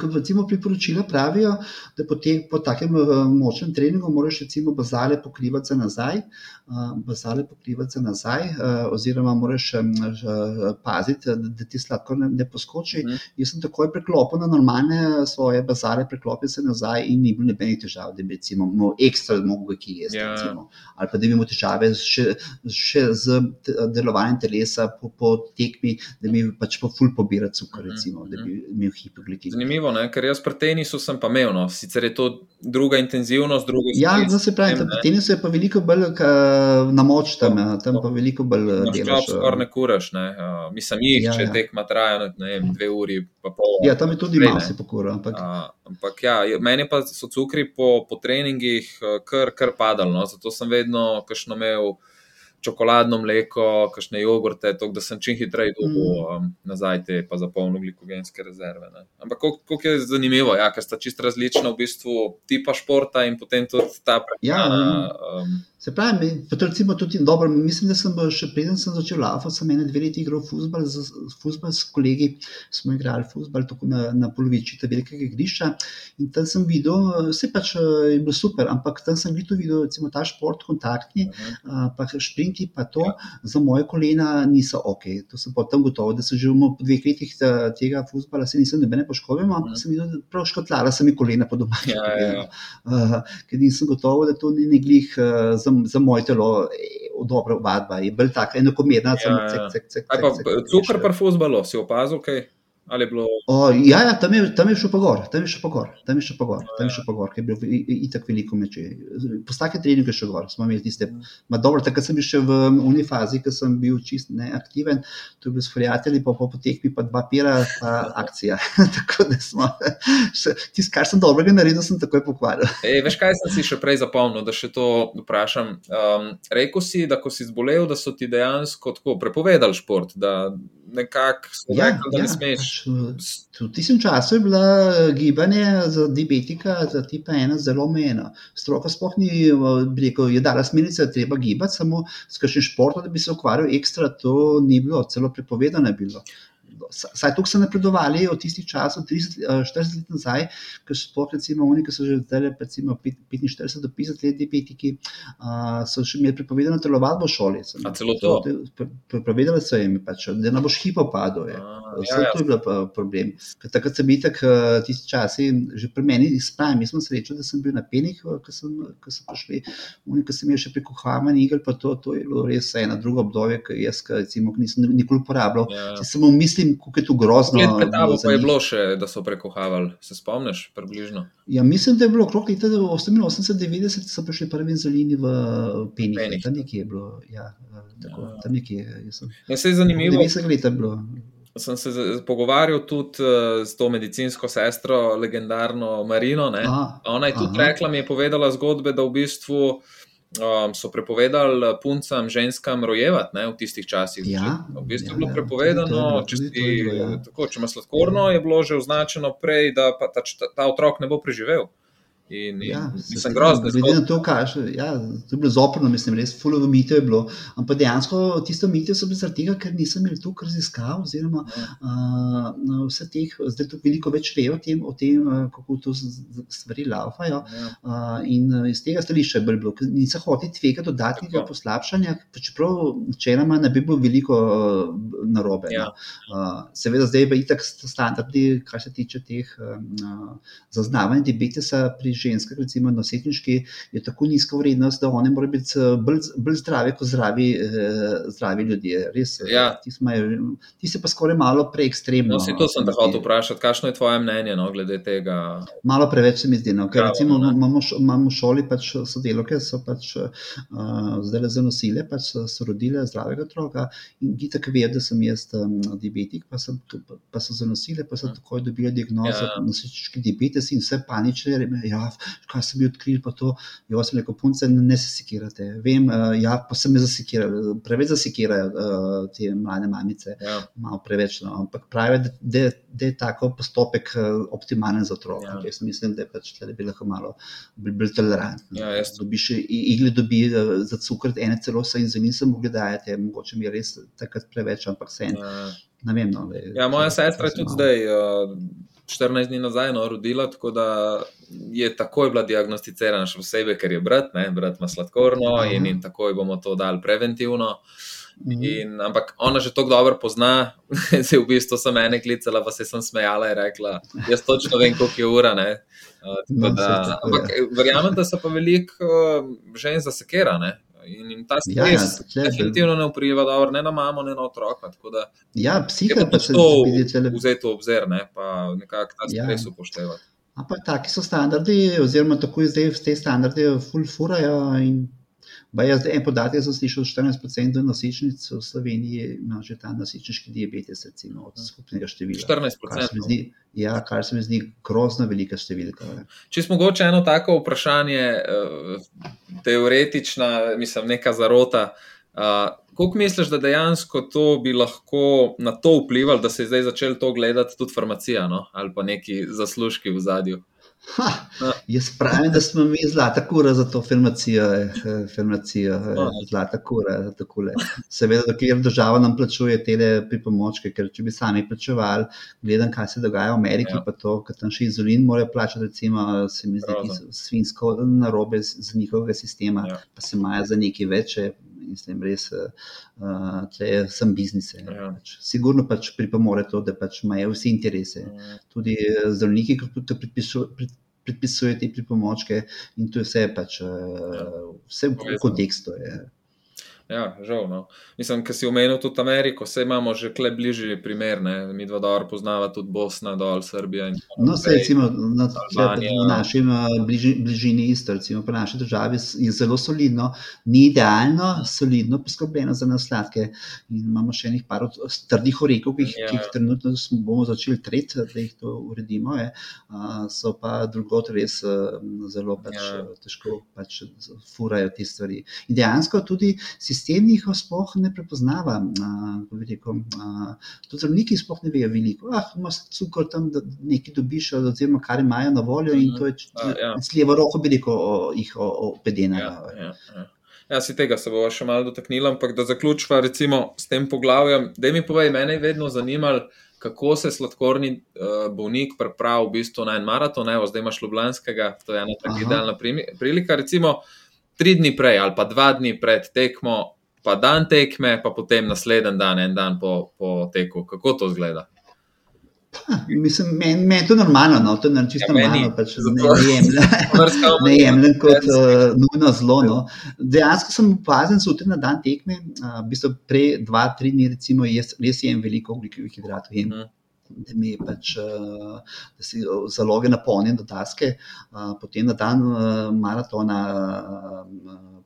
kot recimo priporočila pravijo, da po, te, po takem močnem treningu moraš recimo bazale pokrivati za nazaj, bazale pokrivati za nazaj, oziroma moraš paziti, da, da ti sladkor ne, ne poskoči. Mhm. Jaz sem takoj preklopil na normalne svoje bazale, preklopil se nazaj in ni bilo nobenih težav, da bi recimo imel ekstra mogel ki jesti. Ja. recimo. Ali pa da bi imel težave še, še z delovanjem telesa po, po tekmi, da mi pač po ful pobira cukor, Mhm, recimo, da mhm. bi imel hipoglikemijo. Zanimivo, ne? ker jaz pri tenisu sem pa imel, no. sicer je to druga intenzivnost, druga Ja, stres, no, se pravi, pri tenisu je pa veliko bolj ka, na moč tam, ja, tam pa veliko bolj eh, Maščob delaš. skoraj eh. ne kuraš, ne. Uh, mislim, jih, Ja, če ja. tekma traja vem, dve uri, pa pol. Ja, tam je tudi malo se pokura, ampak Uh, ampak ja, meni pa so cukri po, po treningih kar, kar padali, no. zato sem vedno kakšno imel čokoladno mleko, kakšne jogurte, tako da sem čim hitreje dobil Mhm. um, nazaj te pa zapolnil glikogenske rezerve. Ne. Ampak koliko je zanimivo, ja, ker sta čist različna v bistvu tipa športa in potem tudi ta Ja, prehrana. um, Se pravi, to recimo tudi dobro. Mislim, da sem še preden sem začel laufati, sem ene dve leti igral futbol z, futbol s kolegi. Smo igrali futbol tako na, na polovici tega velikega igrišča. In tam sem videl, vse pač je bilo super, ampak tam sem videl, recimo, ta šport, kontaktni, uh, pa šprinti, pa to ja. za moje kolena niso ok. To sem potem gotovo, da sem že v dveh letih tega futbola, se nisem nobene poškodil, ampak sem videl, da prav škotlala sem mi kolena po domačem. Ja, ja, ja. uh, ker nisem gotovo, da to ni neglih. Uh, za moje telo je dobra vadba, je bolj tako enakomerna. Ja, ja. Cukor pa fuzbalo, si opazil kaj? Okay? Ali je bilo? O, ja, ja tam, je, tam je šel pa gor, tam je šel pa gor, tam je šel pa gor, tam je šel pa gor, ker je bilo itak veliko meče. Po vsake treningu je šel gor, smo imeli tiste. Ma dobro, takrat sem bil še v uni fazi, ko sem bil čist neaktiven, tu bil s prijatelji, pa po potekmi pa dva pira, pa akcija. Tako da smo, tisto, kar sem dobrega naredil, sem takoj pokvaril. Ej, veš, kaj sem si še prej zapomnil, da še to vprašam. Um, rekel si, da ko si zbolel, da so ti dejansko tako prepovedali šport, da nekako ja, rekel, da ja, ne smeš. Pač, v tistem času je bilo gibanje za diabetika, za tipa ena, zelo omejeno. Stroka sploh ni rekel, je dala smernice, da treba gibati, samo s kakšnim športom, da bi se ukvarjal ekstra, to ni bilo, celo prepovedano je bilo. Saj tukaj so napredovali od tistih časov, 30-40 eh, let nazaj, ker so sploh, recimo, oni, ki so že zdaj, recimo, 45 do 50 let, diabetiki, uh, so še imeli prepovedano telovadbo v šoli. A celo to? Prepovedali so jim, pač, da ne boš hipo padel. Je. Vse ja, ja. to je bil problem. Ker takrat sem bil tak, tisti časi, že pri meni, spravim, jaz sem srečen, da sem bil na penih, ko sem, ko sem prišli, oni, ki sem jih še preko Haman igel, pa to, to je bilo res eno drugo obdobje, ki jaz, recimo, nisem nikoli uporabljal. Ja. Samo mislim, kako je to grozno. Pred tabo pa je bilo še, da so prekohavali, se spomniš, približno? Ja, mislim, da je bilo okrog leta 88-90, so prišli prvi inzulini v Penih. Penih. Tam nekje je bilo, ja, tako, ja. tam nekje. Sem, ja, se je zanimivo. 90 let je bilo. Sem se pogovarjal tudi s to medicinsko sestro, legendarno Marino. Aha, Ona je tudi aha. rekla, mi je povedala zgodbe, da v bistvu um, so prepovedali puncam, ženskam rojevati ne, v tistih časih. Ja, v bistvu ja, je bilo ja, prepovedano, ja, če, ja. tako, če ima sladkorno, je bilo že označeno prej, da ta, ta otrok ne bo preživel. In, in ja, sem grozen. Glede na to, kaj ja, je bilo zoprno, mislim, res fulovo mito je bilo. Ampak dejansko tiste mito so bile zaradi tega, ker nisem imel tu raziskav, oziroma ja. uh, vse teh, zdaj tu veliko več vejo o tem, o tem kako to stvari laufajo. Ja. Uh, in iz tega stališča je bilo, ker nisem hotel tvega dodatnega Tako. poslabšanja, čeprav načeloma ne bi bilo veliko uh, narobe. Ja. No. Uh, seveda zdaj je itak standardi, kar se tiče teh uh, zaznavanj diabetesa pri ženskah, recimo nosečniški, je tako nizka vrednost, da one morajo biti eh, bolj, bolj zdrave kot zdravi, eh, zdravi ljudje. Res, eh, ja. ti, smajo, ti se pa skoraj malo preekstremno. No, to sem te hotel vprašati, kakšno je tvoje mnenje no, glede tega? Malo preveč se mi zdi. No, ker, recimo, imamo, imamo v šoli pač sodelovke, so pač uh, zdaj le zanosile, pač so, rodile zdravega otroka in ti tako vejo, da sem jaz um, diabetik, pa, sem, pa, so zanosile, pa so ja. takoj dobili diagnozo ja. nosečniški diabetes in vse panične. Ja, kaj sem bil odkril, pa to, jaz sem rekel, punce, ne se sekirate. Vem, uh, ja, pa se me zasekirajo, preveč zasekirajo uh, te mlade mamice, ja. malo preveč. No. Ampak pravi, da, da, je tako postopek uh, optimalen za otroka. Ja. Jaz mislim, da pač tle, bi lahko malo bolj bil tolerantni. Ja, dobiš igli, dobi uh, za cukor, ene celo se in za njim mogli dajati, mogoče mi je res takrat preveč, ampak vse en. Ja. Vem, no, le, ja, moja sestra je tudi malo. zdaj. Uh, 14 dni nazaj no, rodila, tako da je takoj bila diagnosticirana, še posebej, ker je brat, ne, brat ima sladkorno in, in takoj bomo to dali preventivno. Mhm. In, ampak ona že tako dobro pozna, da se v bistvu sem ene klicala, pa se sem smejala in rekla: Jaz točno vem, koliko je ura. Uh, da, ampak verjamem, da se pa veliko uh, žensk zasekera. In, in ta stres ja, ja, definitivno ne vpliva dobro, ne na mamo, ne na otroka. Da, ja, psihično pa se to vzeti v obzir, ne, pa nekako ta stres ja. upoštevati. Ampak taki so standardi, oziroma tako zdaj te standarde, full furajo. Jaz, en podatek sem slišal, 14% nosečnic v Sloveniji ima že ta nosečniški diabetes, recimo, od skupnega števila. 14%. Ja, kar se mi zdi grozno velika številka. Če smo mogoče eno tako vprašanje, eh, teoretična, mislim, neka zarota. Kako misliš, da dejansko to bi lahko na to vplivalo, da se je zdaj začel to gledati tudi farmacija no? ali pa neki zaslužki v zadju? Ha, jaz pravim, da smo mi zlata kura za to farmacijo. Eh, farmacijo eh, zlata kura. Seveda, dokler država nam plačuje te pripomočke, ker če bi sami plačevali, gledam, kaj se dogaja v Ameriki, ja. pa to, kar tam še izolin morajo plačati, recimo, se mi zdi svinsko narobe z, z njihovega sistema, ja. pa se imajo za nekaj več. Mislim, res uh, sem biznis. Ja. Pač, sigurno pač pripomore to, da pač imajo vsi interese. Ja. Tudi zdravniki, ki predpisujejo predpisuje te pripomočke, in to je vse, pač, ja. vse v kontekstu. Je. Ja, žal. No. Mislim, ker si omenil tudi Ameriko, vse imamo že kle bližje primer, ne? mi dva dobro poznava tudi Bosna, dol Srbija. No, se recimo na, v naši bliži, bližini isto, recimo po naši državi je zelo solidno, ni idealno, solidno poskrbljeno za nas sladke. In imamo še enih par trdih orekov, ki, ja. ki jih trenutno bomo začeli tret, da jih to uredimo. Je. So pa drugot res zelo pač, ja. težko pač furajo te stvari. In dejansko tudi si sistem jih sploh ne prepoznava. Tudi zdravniki sploh ne vejo veliko. Ah, imaš cukor tam, da nekaj dobiš, oziroma kar imajo na voljo, in to je ja. s levo roko veliko jih opedena. Ja, ja, ja. Ja, si tega se bomo še malo dotaknili, ampak da zaključiva s tem poglavjem. Da mi povej, mene je vedno zanimalo, kako se sladkorni uh, bolnik pripravi v bistvu na en maraton. Evo, zdaj imaš Ljubljanskega, to je ena tako idealna prilika. Recimo, tri dni prej ali pa dva dni pred tekmo, pa dan tekme, pa potem naslednji dan, en dan po, po teku. Kako to zgleda? Mislim, meni men to normalno, no? to je čisto ja, normalno, pač ne jemljem kot uh, nujno zlo. No? Dejansko sem opazen, da se na dan tekme, uh, v bistvu prej dva, tri dni, recimo, jaz, res jem veliko ugljikovih hidratov. Jem. Mm da mi pač, eh, da si zaloge napolnjen do daske, eh, potem na dan eh, maratona,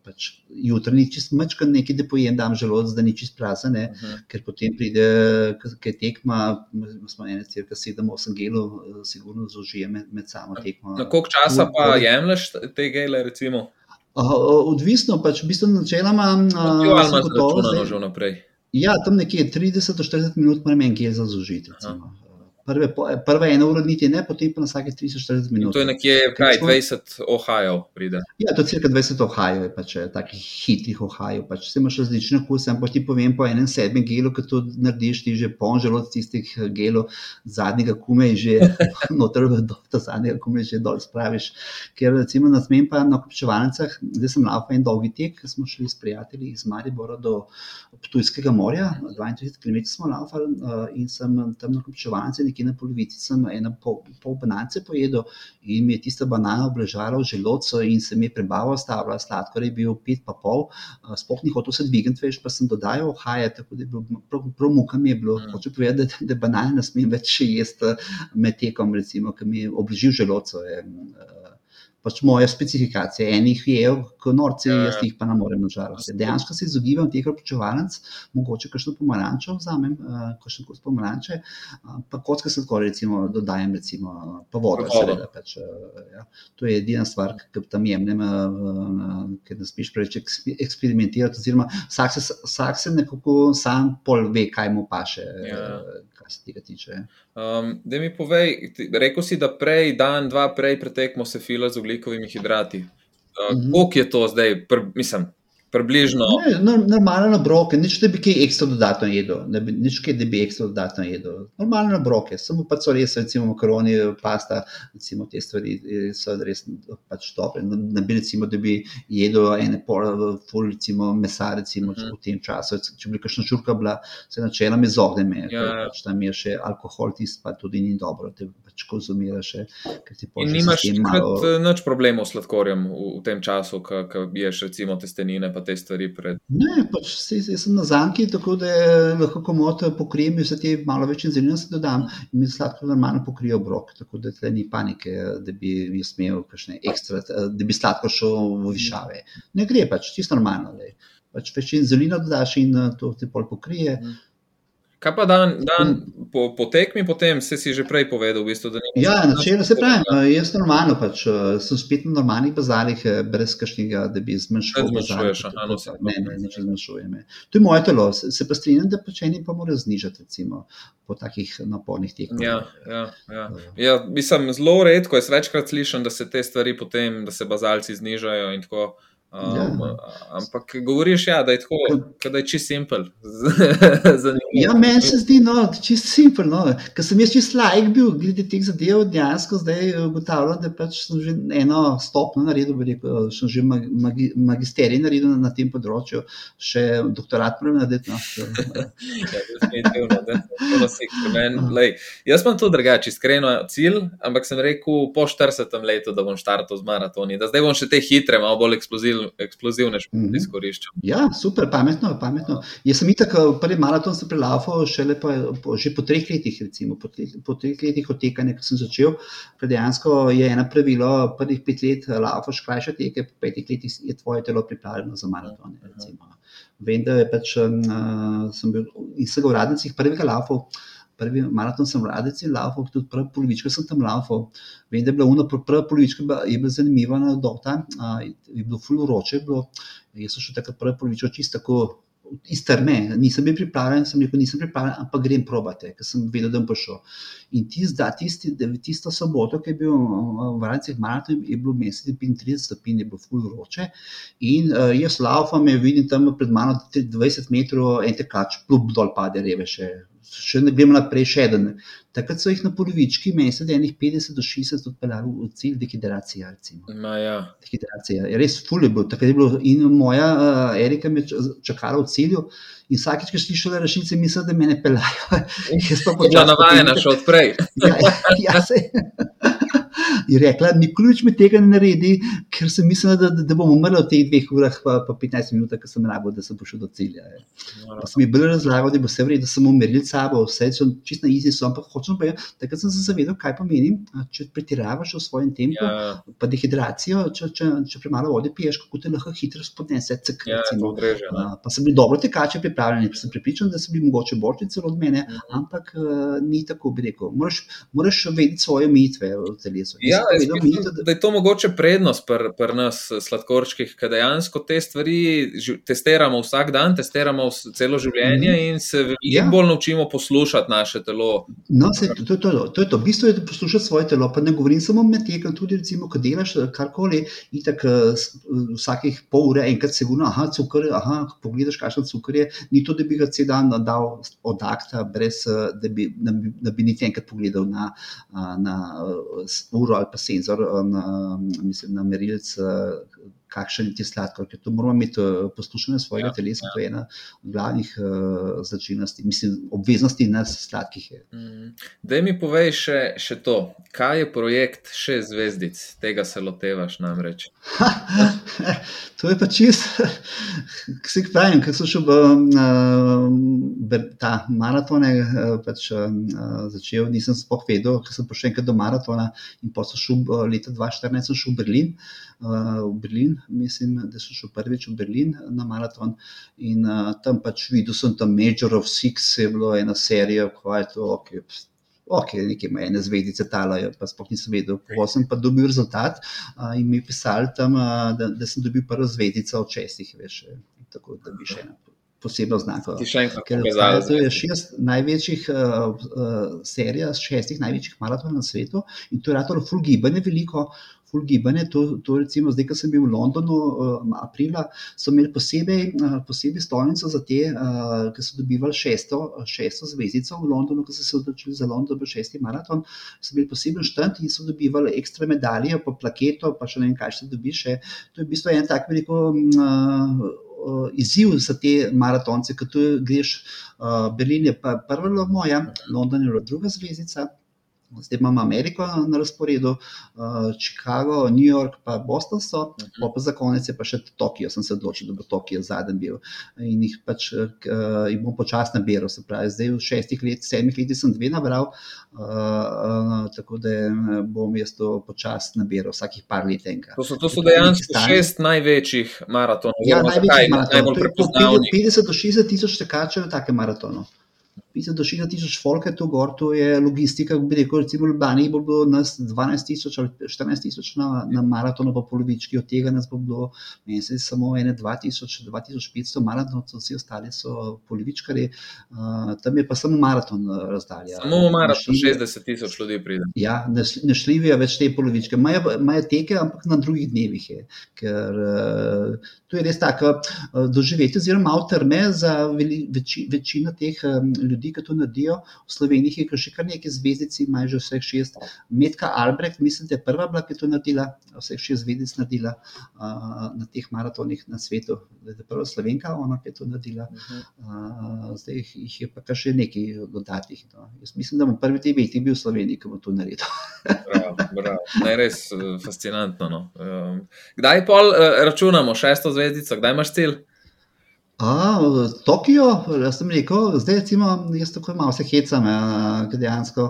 pač jutrni čist mečka nekaj, da pojem, da imam želodec, da ni čist prazen, uh -huh. ker potem pride, kaj tekma, smo ene cirka 7-8 gelov, sigurno zaužije med, med samo tekmo. Na koliko časa pa jemlješ te gele, recimo? Odvisno, pač v bistvu načeloma. Ali imaš to že vnaprej? Ja, tam nekje 30-40 minut moram en gel zaužiti. Prve, prva ena ura niti ne, potem pa na vsake 30-40 minut. In to je nekje kaj, 20 Ohio pride. Ja, to je cirka 20 Ohio, je pač eh, takih hitrih Ohio. Pač se imaš različne kuse, ampak ti povem po enem sedmem gelu, ki to narediš, ti že ponžel od tistih eh, gelov zadnjega kume in že noter v to zadnjega kume že dol spraviš. Ker recimo na zmen pa na kopčevalnicah, zdaj sem laufa en dolgi tek, smo šli s prijatelji iz Maribora do Ptujskega morja, 32 km smo laufali uh, in sem tam na kopčevalnici nekje na polovici sem eno pol, pol banance pojedel in mi je tista banana obležala v želodcu in se mi je prebava ostavila, sladkor je bil pet pa pol, sploh ni hotel se dvigati, veš, pa sem dodajal haje, tako da je bilo, prav, prav muka mi je bilo, mm. hoče povedati, da, da banane ne smem več jesti med tekom, recimo, ki mi je obležil želodcu. Je, pač moja specifikacija. Enih je, kot norci, ja, ja. jaz jih pa ne morem nažalost. Dejansko se izogibam teh občevalnic, mogoče kakšno pomarančo vzamem, uh, kakšno kos pomaranče, uh, pa kocke sladkor, recimo, dodajem, recimo, pa vodo, seveda. Pač, uh, ja. To je edina stvar, ki tam jemljem, uh, ker ne spiš preveč eksperimentirati, oziroma vsak se, vsak se nekako sam pol ve, kaj mu paše. Ja. Uh, kar se tega tiče. Um, da mi povej, rekel si, da prej, dan, dva prej pretekmo se fila z ugljikovimi hidrati. Uh, mm -hmm. Kako je to zdaj, pr, mislim, Približno. Ne, no, normalno broke, nič da bi kaj ekstra dodatno jedel, ne bi, nič kaj, da bi ekstra dodatno jedel. Normalno broke, samo pa so res, recimo, makaroni, pasta, recimo te stvari so res pač dobre. Ne bi recimo, da bi jedel ene pol, full, recimo, mesa, recimo, uh -huh. v tem času. Če bi kakšna čurka bila, se načeloma izognem, ja, ja. pač tam je še alkohol, tisti pa tudi ni dobro, te pač konzumiraš. Nimaš malo... nič problemov s sladkorjem v, v tem času, ko ješ recimo testenine pa te stvari pred. Ne, pač se, jaz sem na zanki, tako da lahko komoto pokrijem, vse te malo več zelina se dodam in mi sladko normalno pokrijo obrok. Tako da tle ni panike, da bi jaz imel kakšne ekstra, da bi sladko šel v višave. Ne gre pač, čisto normalno. Pač več zelina dodaš in to ti pol pokrije. Mm. Kaj pa dan, dan po, po tekmi, potem se si že prej povedal, v bistvu, da ni. Ja, načelo se pravi, jaz normalno pač, sem spet na normalnih bazarih, brez kašnjega, da bi zmanjšal. Ne zmanjšuješ, aha, no, ne, ne, ne, ne zmanjšujem. To je moje telo, se, se pa strinjam, da pač eni pa mora znižati, recimo, po takih napornih tekmah. Ja, ja, ja. ja, mislim, zelo redko, jaz večkrat slišim, da se te stvari potem, da se bazalci znižajo in tako. Um, ja. Ampak govoriš, ja, da je tako, da je čisto simpel. ja, meni se zdi, no, čisto simpel. No. Ker sem jaz čisto lajk bil, glede teh zadev, dejansko zdaj ugotavljam, da pač sem že eno stopno naredil, rekel, sem že magi, magisterij naredil na tem področju, še doktorat moram narediti. No. ja, jaz sem to drugače, iskreno cilj, ampak sem rekel po 40 letu, da bom štartil z maratoni, da zdaj bom še te hitre, malo bolj eksplozivne eksplozivne športe mm -hmm. izkoriščam. Ja, super, pametno. pametno. Jaz sem tako prvi maraton prelafal, šele pa, po, že po treh letih, recimo, po, treh, po treh letih otekanja, ko sem začel. Dejansko je eno pravilo, prvih pet let lafaš krajše teke, po petih letih je tvoje telo pripravljeno za maraton. Recimo. Vem, da je pač, uh, sem bil iz vsega uradnicih prvega lafal prvi maraton sem v Radici laufal, tudi prva polovička sem tam laufal. Vem, da je bila ura, prva polovička je bila zanimiva na dota, je bilo ful vroče, bilo, jaz sem šel takrat prva polovička čisto tako. Iz trme, nisem bil pripravljen, sem rekel, nisem pripravljen, ampak grem probati, ker sem vedel, da bom prišel. In tist, da, tisti, tisto soboto, ki je bil v Vrncih maraton, je bilo mesec 35 stopinj, je bilo ful vroče. In uh, jaz laufam, vidim tam pred mano 20 metrov, en tekač, plub dol pade, reve še še ne gremo naprej, še en. Takrat so jih na polovički, mesa, da je enih 50 do 60 odpeljali v cilj dehidracije. Ja. Dehidracija je res fulje bil. Takrat je bilo in moja uh, Erika me čakala v cilju. In vsakeč, ko slišiš rešitve, misliš, da me ne peljajo. Jaz pa počasi. Ja, navajena še odprej. ja, ja, ja, je rekla, Miklovič mi tega ne naredi, ker sem mislila, da, da bom umrla v teh dveh urah, pa, pa 15 minut, ker sem rabo, da sem prišel do cilja. Sem jim bil razlagal, da bo vse vredno, da sem umiril sabo, vse so čisto na izi, ampak hočem pa, takrat sem se zavedal, kaj pomeni, če pretiravaš v svojem tempu, ja. pa dehidracijo, če, če, če premalo vode piješ, kako te lahko hitro spodnese. Cek, ja, odreže, uh, pa sem bil dobro tekače pripravljen, pa sem pripričan, da so bili mogoče boljši celo od mene, mm. ampak uh, ni tako, bi rekel. Moraš, moraš vedeti svoje omejitve v telesu. Ja, mislim, da je to mogoče prednost pri pr nas, sladkorčkih, ker dejansko te stvari testiramo vsak dan, testiramo celo življenje mm. in se veliko ja. bolj naučimo poslušati naše telo. No, se, to, to, to, to je to. Bistvo je, da poslušaš svoje telo. Pa ne govorim samo med tekom, tudi recimo, ko delaš karkoli, in tako vsakih pol ure, enkrat se gura, aha, cukor, aha, pogledaš, kakšen cukor je. Ni to, da bi ga cel dan dal od akta, brez da bi, da bi, da bi niti enkrat pogledal na, na uro ali pa senzor, na, mislim, na merilc, kakšen je ti sladkor, ker to moramo imeti poslušanje svojega ja, telesa, ja. to je ena od glavnih uh, značilnosti, mislim, obveznosti nas sladkih. Mm. Da mi povej še, še to, kaj je projekt Šest zvezdic, tega se lotevaš namreč. to je pa čist, ki si pravim, ker sem šel v uh, ta maratone, uh, pač uh, začel, nisem spoh vedel, ker sem prišel enkrat do maratona in pa sem šel leta 2014 šel v Berlin. Uh, v Berlin, mislim, da sem šel prvič v Berlin na maraton in uh, tam pač videl sem tam Major of Six, je bilo ena serija, kaj je to, ok, ok, nekaj ima ene zvezdice talajo, pa sploh nisem vedel. Ko sem pa dobil rezultat uh, in mi pisali tam, uh, da, da sem dobil prvo zvezdico od šestih, veš, tako da bi še ena posebno znako. To je šest največjih uh, uh, serij, šestih največjih maratonov na svetu in to je ratalo full gibanje veliko. Ful gibanje, to, to recimo zdaj, ko sem bil v Londonu, uh, aprila, so imeli posebej, uh, posebej stolnico za te, uh, ki so dobivali šesto, šesto zvezdico v Londonu, ko so se odločili za London, bo šesti maraton. So imeli poseben štand in so dobivali ekstra medalje, pa plaketo, pa še ne vem, kaj še dobiš. To je v bistvu en tak veliko. Uh, uh, izziv za te maratonce, ki tu greš. Uh, Berlin je prva moja, London je druga zvezdica. Zdaj imamo Ameriko na razporedu, Chicago, New York, pa Boston so, pa, pa za konec je pa še Tokio. Sem se odločil, da bo Tokio zadnji bil in jih pač jih bom počasi nabiral. Se pravi, zdaj v šestih letih, sedmih letih sem dve nabral, tako da bom jaz to počasi nabiral, vsakih par let enega. To so, to so dejansko šest največjih maratonov. Ja, največjih maratonov. 50 do 60 tisoč tekačev na takem maratonu. Vidite, do 6 tisoč folka tu gor, to je logistika. Bi rekel, recimo v Ljubljani bo bilo nas 12 tisoč ali 14 tisoč na, na maratonu, pa polovički, od tega nas bo bilo, meni se samo ene 2000, 2500 maratonov, vsi ostali so polovičkari. Uh, tam je pa samo maraton razdalja. Samo maraton, 60 tisoč ljudi pride. Ja, ne šlivijo več te polovičke. Imajo teke, ampak na drugih dnevih je. Ker uh, to je res tako uh, doživeti, oziroma avtorme za veli, veči, večino teh um, ljudi ljudi, ki to naredijo. V Sloveniji je še kar nekaj zvezdic, ima že vseh šest. Medka Albrecht, mislim, da je prva bila, ki je to naredila, vseh šest zvezdic naredila na teh maratonih na svetu. Da je prva slovenka, ona je to naredila. Zdaj jih je pa kar še nekaj dodatnih. No. Jaz mislim, da bom prvi te veti bil v Sloveniji, ki bo to naredil. bravo, bravo. Ne, res fascinantno. No. Um, kdaj pol uh, računamo šesto zvezdico, kdaj imaš cilj? A, Tokio, jaz sem rekel, zdaj recimo, jaz tako malo se hecam, ker dejansko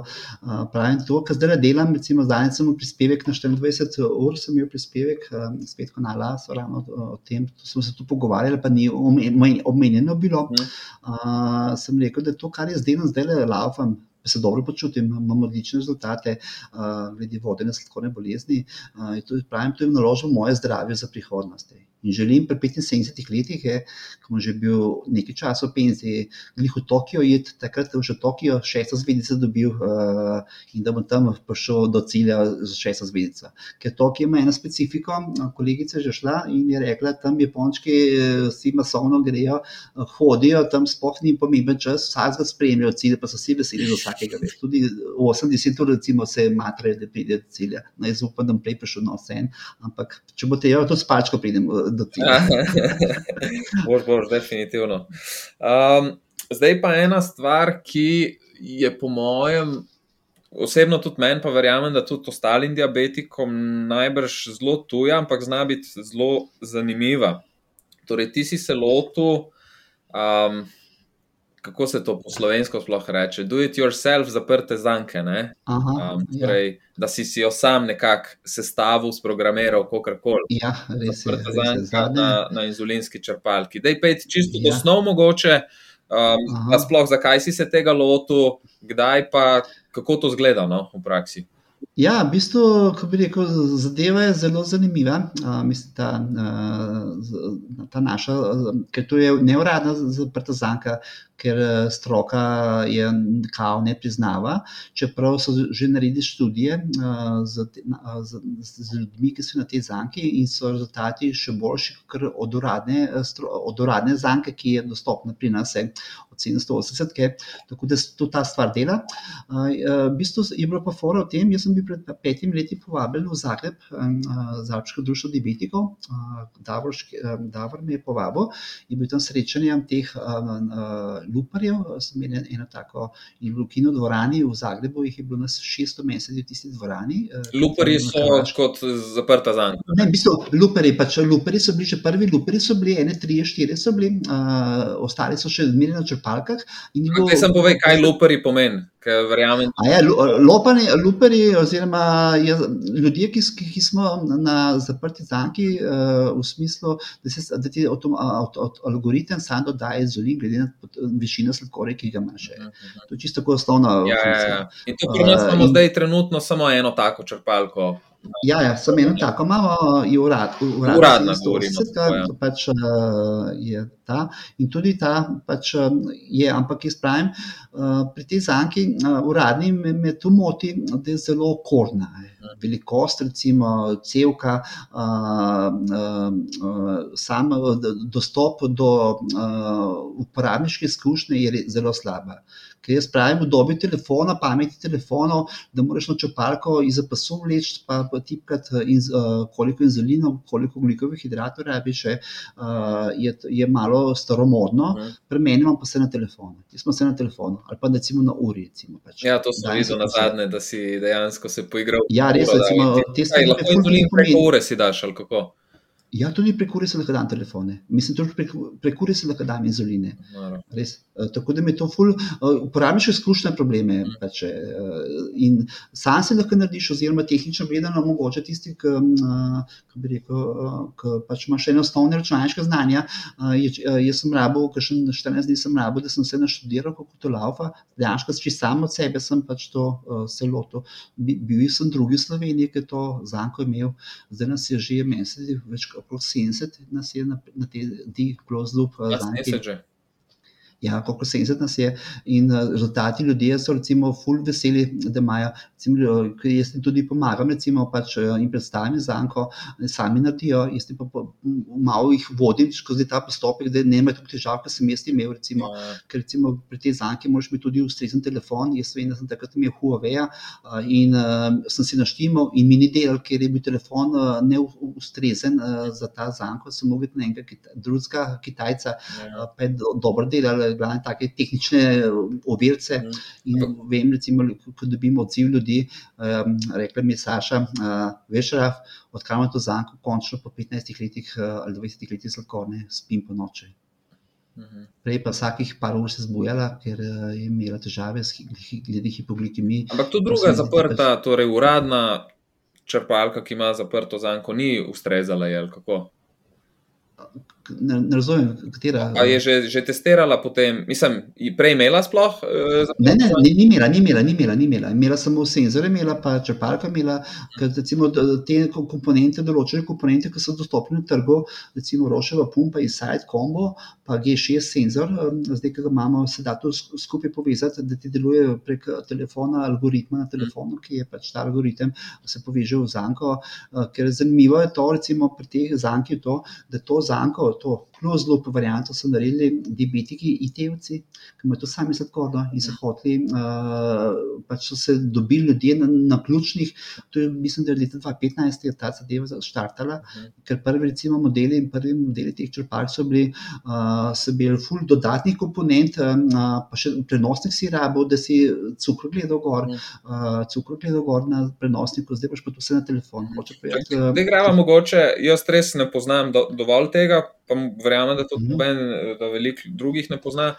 pravim to, kar zdaj delam. Recimo, zdaj sem imel prispevek na 24 ur, sem imel prispevek, spet kanala, so ravno o tem, smo se tu pogovarjali, pa ni omenjeno bilo. Uh, sem rekel, da to, kar je zdaj, zdaj le laufam, se dobro počutim, imam odlične rezultate, uh, glede vodenja sladkorne bolezni. Uh, to, pravim, to je naložbo moje zdravje za prihodnost. In želim pri 75 letih, ko sem že bil nekaj časa v penziji, glih v Tokio, iti takrat v Tokio, šesto zvezdico dobil uh, in da bom tam prišel do cilja z šesto zvezdico. Ker Tokio ima eno specifiko, kolegica je že šla in je rekla, tam Japončki vsi masovno grejo, hodijo, tam spoh ni pomemben čas, vsak ga spremljajo cilje, pa so vsi veseli za vsakega. Več. Tudi 80 ur recimo se matrajo, da pride do cilja. No, jaz upam, da bom prej prišel na vse, ampak če bo te jo, tudi s palčko pridem do tega. boš, boš, definitivno. Um, zdaj pa ena stvar, ki je po mojem, osebno tudi meni, pa verjamem, da tudi ostalim diabetikom najbrž zelo tuja, ampak zna biti zelo zanimiva. Torej, ti si se lotil. Um, kako se to po slovensko sploh reče, do it yourself, zaprte zanke. Aha, um, torej, ja. Da si si jo sam nekako sestavil, sprogramiral, kako koli. Ja, res je. Zaprte zanke na, na inzulinski črpalki. Dej pet čisto ja. osnov mogoče, um, sploh zakaj si se tega lotil, kdaj pa kako to zgleda no, v praksi. Ja, v bistvu, ko bi rekel, zadeva je zelo zanimiva. Uh, mislim, ta, uh, ta naša, ker to je neuradna zaprta zanka, ker stroka je kao ne priznava, čeprav so že naredili študije uh, z, z, z ljudmi, ki so na tej zanki in so rezultati še boljši kot od uradne, od uradne zanke, ki je dostopna pri nas. 780, ke, tako da se ta stvar dela. Uh, v bistvu je bilo pa fora o tem, jaz sem bil pred petimi leti povabljen v Zagreb, Zavčko društvo diabetikov, Davor me je povabil in bil tam srečanje teh luparjev, sem imel eno tako in v Kino dvorani v Zagrebu, jih je bilo nas 600 mesecev v tisti dvorani. Luparji so kot zaprta za njih. Ne, v bistvu luparji, pač luparji so bili že prvi, luparji so bili, ene, tri, štiri so bili, uh, ostali so še zmerno črpalkah. Bo... Kaj sem povedal, kaj luparji pomeni? Verjamem. Ja, lupani, lupari, oziroma ljudje, ki, ki smo na zaprti zanki, uh, v smislu, da, se, da ti avtom, avt, avt, algoritem sam dodaja inzulin, glede na višino sladkorja, ki ga imaš. Uh -huh. To je čisto tako osnovno. Ja, ja, ja. In to pri nas imamo uh, zdaj trenutno samo eno tako črpalko. Ja, ja sem eno tako, imamo je urad, urad, uradna stvar. Pač, uh, je ta in tudi ta pač, um, je, ampak jaz pravim, uh, pri tej zanki uh, uradni me, me to moti, da je zelo korna. Velikost, recimo, cevka, uh, uh, uh, sam dostop do uh, uporabniške izkušnje je zelo slaba. Ker jaz pravim, v dobi telefona, pametnih telefonov, da moraš na čopalko iz pasu vleči, pa tipkati, in, uh, koliko inzulinov, koliko ugljikovih hidratov rabiš, uh, je, je malo staromodno, -huh. pri meni pa se na telefonu. Jaz smo se na telefonu ali pa recimo na uri. Recimo, pač. Ja, to sem videl na zadnje, da si dejansko se poigral. Ja, res, recimo, te stvari. Lahko inzulin preko ure si daš ali kako? Ja, tudi res lahko dam telefone. Mislim, tudi preko, preko res lahko dam inzuline. Res. Eh, Tako da mi to ful, eh, uporabiš izkušnje probleme. Mhm. Pač, eh, in sam se lahko narediš, oziroma tehnično gledano, mogoče tisti, ki, ki bi rekel, ki pač imaš ene osnovne računalniške znanja. je- Jaz sem rabo, kakšen 14 dni sem rabo, da sem se naštudiral, kako to laufa. Dejansko si sam od sebe sem pač to se lotil. Bi- Bil sem drugi v Sloveniji, ki je to zanko imel. Zdaj nas je že, meni se zdi, več kot okrog 70 nas je na, na te di close loop eh, Ja, zanki. snesek že. Ja, koliko 70 nas je, in uh, rezultati ljudje so, recimo, ful veseli, da imajo, recimo, eh, ker jaz jim tudi pomagam, recimo, pač, eh, in predstavim zanko, eh, sami naredijo, jaz jim pa malo jih vodim skozi ta postopek, da ne imajo tako težav, kot sem jaz imel, recimo, Ja, ker recimo pri tej zanki moraš imeti tudi ustrezen telefon. Jaz vem, da sem takrat imel Huawei in uh, sem si naštimal in mi ni delal, ker je bil telefon uh, neustrezen uh, za ta zanko. Sem mogel na enega kita, drugega Kitajca, ja. uh, pa je do, dobro delal, glavne take tehnične uh, ovirce. Mhm. In vem, recimo, ko dobimo odziv ljudi, um, rekla mi je Saša, uh, veš, Raf, odkar imam to zanko, končno po 15 letih uh, ali 20 letih sladkorne, spim po noči. Mhm. Prej pa vsakih par ur se zbujala, ker eh, je imela težave s glede hipoglikemije. Ampak tu Pa druga mi zaprta, torej uradna črpalka, ki ima zaprto zanko, ni ustrezala, je ali kako. Ne, ne razumem, katera. A je že, že testirala potem, mislim, prej imela sploh? eh, Ne, ne, ni, ni imela, ni imela, ni imela, ni imela. Imela samo senzore, imela pa črpalka, imela ker recimo te ko- komponente, določene komponente, ki so dostopne na trgu, recimo Roševa pumpa, Insight Combo, pa G6 senzor, em, zdaj, ki ga imamo, se da to sk- skupaj povezati, da ti deluje prek telefona, algoritma na telefonu, ki je pač ta algoritem, se poveže v zanko. eh, Ker zanimivo je to, recimo pri teh zankih, to, da to zanko, doutor? To close loop varianto so naredili diabetiki, IT-ovci, ki imajo to sami sladkorno in so hoteli, uh, pač so se dobili ljudje na, na ključnih, to je, mislim, da je leta 2015 je ta zadeva začrtala, Mhm. ker prvi recimo modeli in prvi modeli teh črpalk so bili, uh, so bili ful dodatnih komponent, uh, pa še prenosnik si rabo, da si cukor gledal gor, Mhm. uh, cukor gledal gor na prenosniku, zdaj paš pa to vse na telefon. Zdaj greva mogoče, jaz res ne poznam do, dovolj tega, pa verjamem, da tudi Mhm. noben, da veliko drugih ne pozna.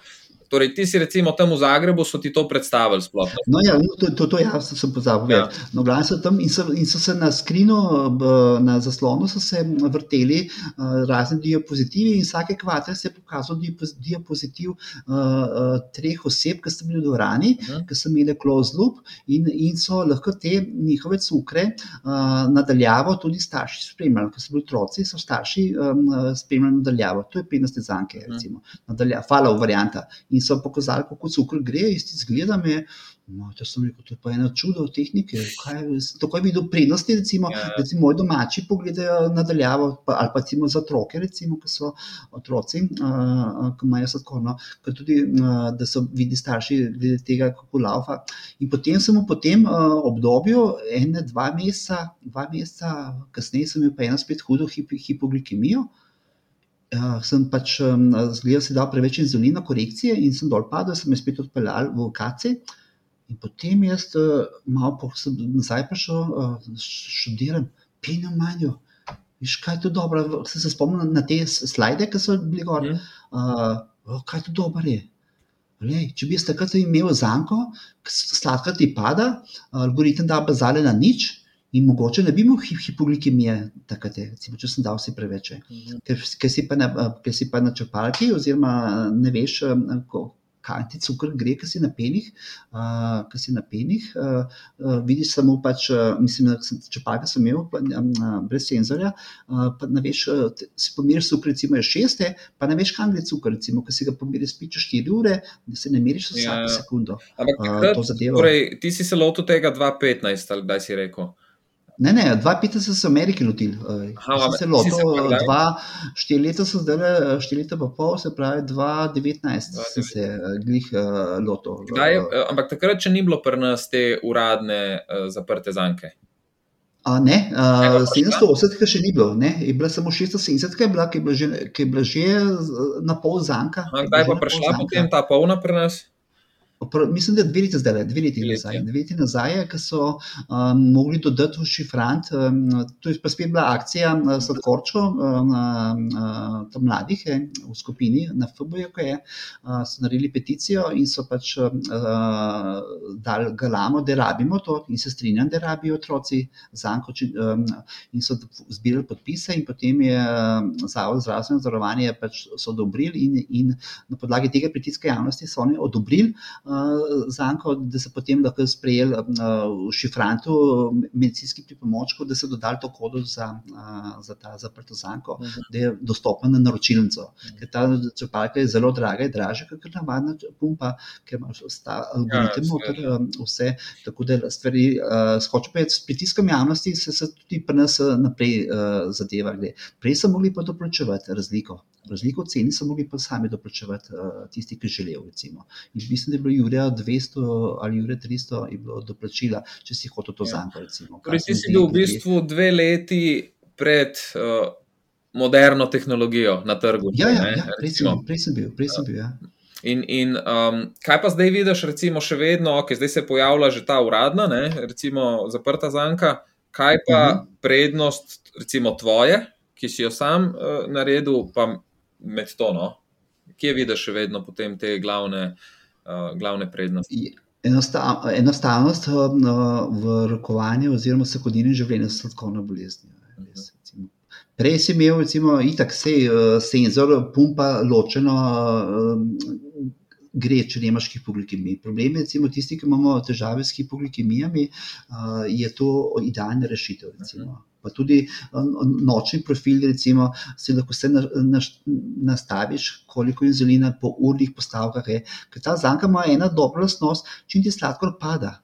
Torej, ti si recimo tam v Zagrebu, so ti to predstavili sploh. ne? No, ja, no, to, to, to ja, sem, sem pozabil. Ja. No, glavno so tam in so, in so se na skrinu, na zaslonu, so se vrteli uh, razni diapozitivi, in vsake kvadre se je pokazal diapoz- diapozitiv uh, uh, treh oseb, ki so bili v dvorani, Mhm. ki so imeli close loop in, in so lahko te njihove cukre uh, nadaljavo tudi starši spremljali, ker so bili otroci, so starši um, uh, spremljali nadaljavo. To je 15 zanke, Mhm. recimo, nadalja, follow varianta. In so pokazali, kako cukor gre, isti zgleda me. No, to sem rekel, to je pa eno čudo tehnike. Kaj, tako je videl prednosti, recimo, Ja. recimo moji domači pogledajo nadaljavo, pa, ali pa recimo za otroke, recimo, ki so otroci, uh, ki imajo sladkorno, ker tudi, uh, da so vidi starši glede tega, kako laufa. In potem sem v tem uh, obdobju, ene, dva meseca, dva meseca kasneje, sem imel pa eno spet hudo hip, hipoglikemijo. Uh, sem pač um, zgledal, da si dal preveč inzulina, korekcije in sem dol padel, sem jih spet odpeljal v kace. In potem jaz, uh, malo po, sem nazaj prišel, uh, študiram pneumanjo. Viš, kaj je to dobro? Sem se spomnil na te s- slajde, ki so bili gor. Uh, kaj to dobro je? Lej, če bi jaz takrat imel zanko, sladkor ti pada, algoritem da bazale na nič. In mogoče ne bi imel hip hipoglikemije, takrat, recimo, če sem dal si preveč. Mhm. Ker, ker, si na, ker si pa na črpalki, oziroma ne veš, kaj ti cukor gre, ki si na penih. Uh, ki si na penih uh, uh, vidiš samo, pač, uh, mislim, da sem črpalke sem imel, pa, um, brez senzorja. Uh, pa ne veš, uh, si pomiriš cukor, recimo je šeste, pa ne veš, kam gre cukor, recimo, ki si ga pomiriš piče 4 ure, da se ne meriš Ja, vsako ja. sekundo. Ampak Uh, takrat, torej, ti si se lotil tega 2015, ali kdaj si rekel? Ne, ne, 2015 sem se v Ameriki lotil. Uh, Aha, se lotil, se dva, štiri leta so zdaj, štiri leta pa pol, se pravi 2019 sem se uh, glih uh, lotil. Kdaj, je- Uh, eh, ampak takrat, če ni bilo pri nas te uradne uh, zaprte zanke. A ne, Ja, uh, pa 780 še ni bilo, ne, je bila samo 670, ki je bila, ki je bila že, ki je bila že na pol zanka. A Kdaj pa prišla potem ta polna pri nas? Mislim, da je dve leti zdaj, dve leti nazaj. Dve leti nazaj, ki so um, mogli dodati v šifrant. Um, to je pa spet bila akcija uh, Sladkorčo, um, uh, mladih je, v skupini na FBO, ki je, uh, so naredili peticijo in so pač uh, dali galamo, da rabimo to in se strinjam, da rabijo otroci zanko či, um, in so zbirali podpise in potem je um, Zavod zdravstveno zavarovanje pač so odobrili in, in na podlagi tega pritiska javnosti so oni odobrili zanko, da se potem lahko sprejel v šifrantu medicinskih pripomočkov, da se dodali to kodo za, za ta zaprto zanko, uh -huh. da je dostopen na naročilnico. Uh -huh. Ker ta črpalka je zelo draga, je dražja kot navadna pumpa, ker imaš algoritem ja, noter vse. Tako da stvari, skočil pa je s pritiskom javnosti, se, se tudi pri nas naprej zadeva. Gre. Prej so mogli pa doplačevati razliko. Razliko ceni so mogli pa sami doplačevati tisti, ki želijo. Recimo. In mislim, da je bilo Jurija 200 ali Jurija 300 je bilo doplačila, če si hotel to ja. zanko. Torej, ti si bil v bistvu dve leti pred uh, moderno tehnologijo na trgu. Ja, ja, ja prej, sem, prej sem bil. Prej sem bil ja. In, in um, kaj pa zdaj vidiš, recimo, še vedno, okay, zdaj se pojavlja že ta uradna, ne, recimo, zaprta zanka, kaj pa uh mhm. -huh. prednost, recimo, tvoje, ki si jo sam uh, naredil, pa med to, no? kje vidiš še vedno potem te glavne glavne prednosti? Enostav, enostavnost uh, v rokovanju, oziroma vsakodnevnem življenju s sladkorno boleznijo. Mhm. Prej si imel, recimo, itak se uh, senzor, pumpa ločeno. Gre, če nemaš hipoglikemije. Problem je, recimo, tisti, ki imamo težave s hipoglikemijami, je to idealna rešitev. Recimo. Pa tudi eh, nočni profil, recimo, si lahko vse nastaviš, koliko inzulina po urnih postavkah je. Ker ta zanka ima ena dobra lastnost, čim ti sladkor pada,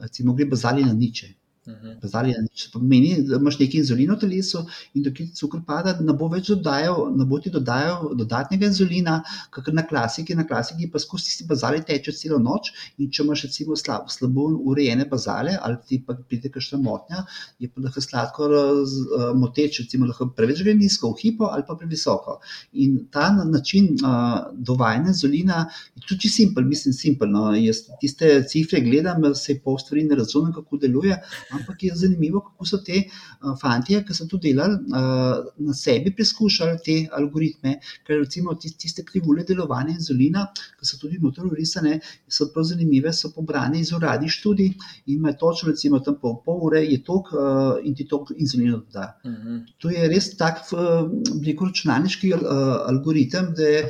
recimo, gre bazali na niče. Bazalija, če pomeni, da imaš nekaj inzulina v telesu in dokler ti cukor pada, ne bo več dodajal, ne bo ti dodajal dodatnega inzulina, kot na klasiki. Na klasiki pa skozi tisti bazali teče celo noč. In če imaš recimo slab, slabo urejene bazale ali ti pa pride kakšna motnja, je pa lahko sladkor uh, moteč, recimo lahko preveč gre nizko, v hipo ali pa previsoko. In ta način uh, dovajanja inzulina je tudi simpel, mislim, simpel. No. Jaz tiste cifre gledam, se pol stvari ne razumem, kako deluje ampak je zanimivo, kako so te uh, fantje, ki so to delali, uh, na sebi preizkušali te algoritme. Ker recimo tiste krivulje delovanja inzulina, ki so tudi notor urisane, so prav zanimive, so pobrane iz uradnih študij in imajo točno, recimo, tam pol, pol ure je tok uh, in ti tok inzulina doda. Uh mhm. -huh. To je res tak, uh, veliko računalniški uh, algoritem, da je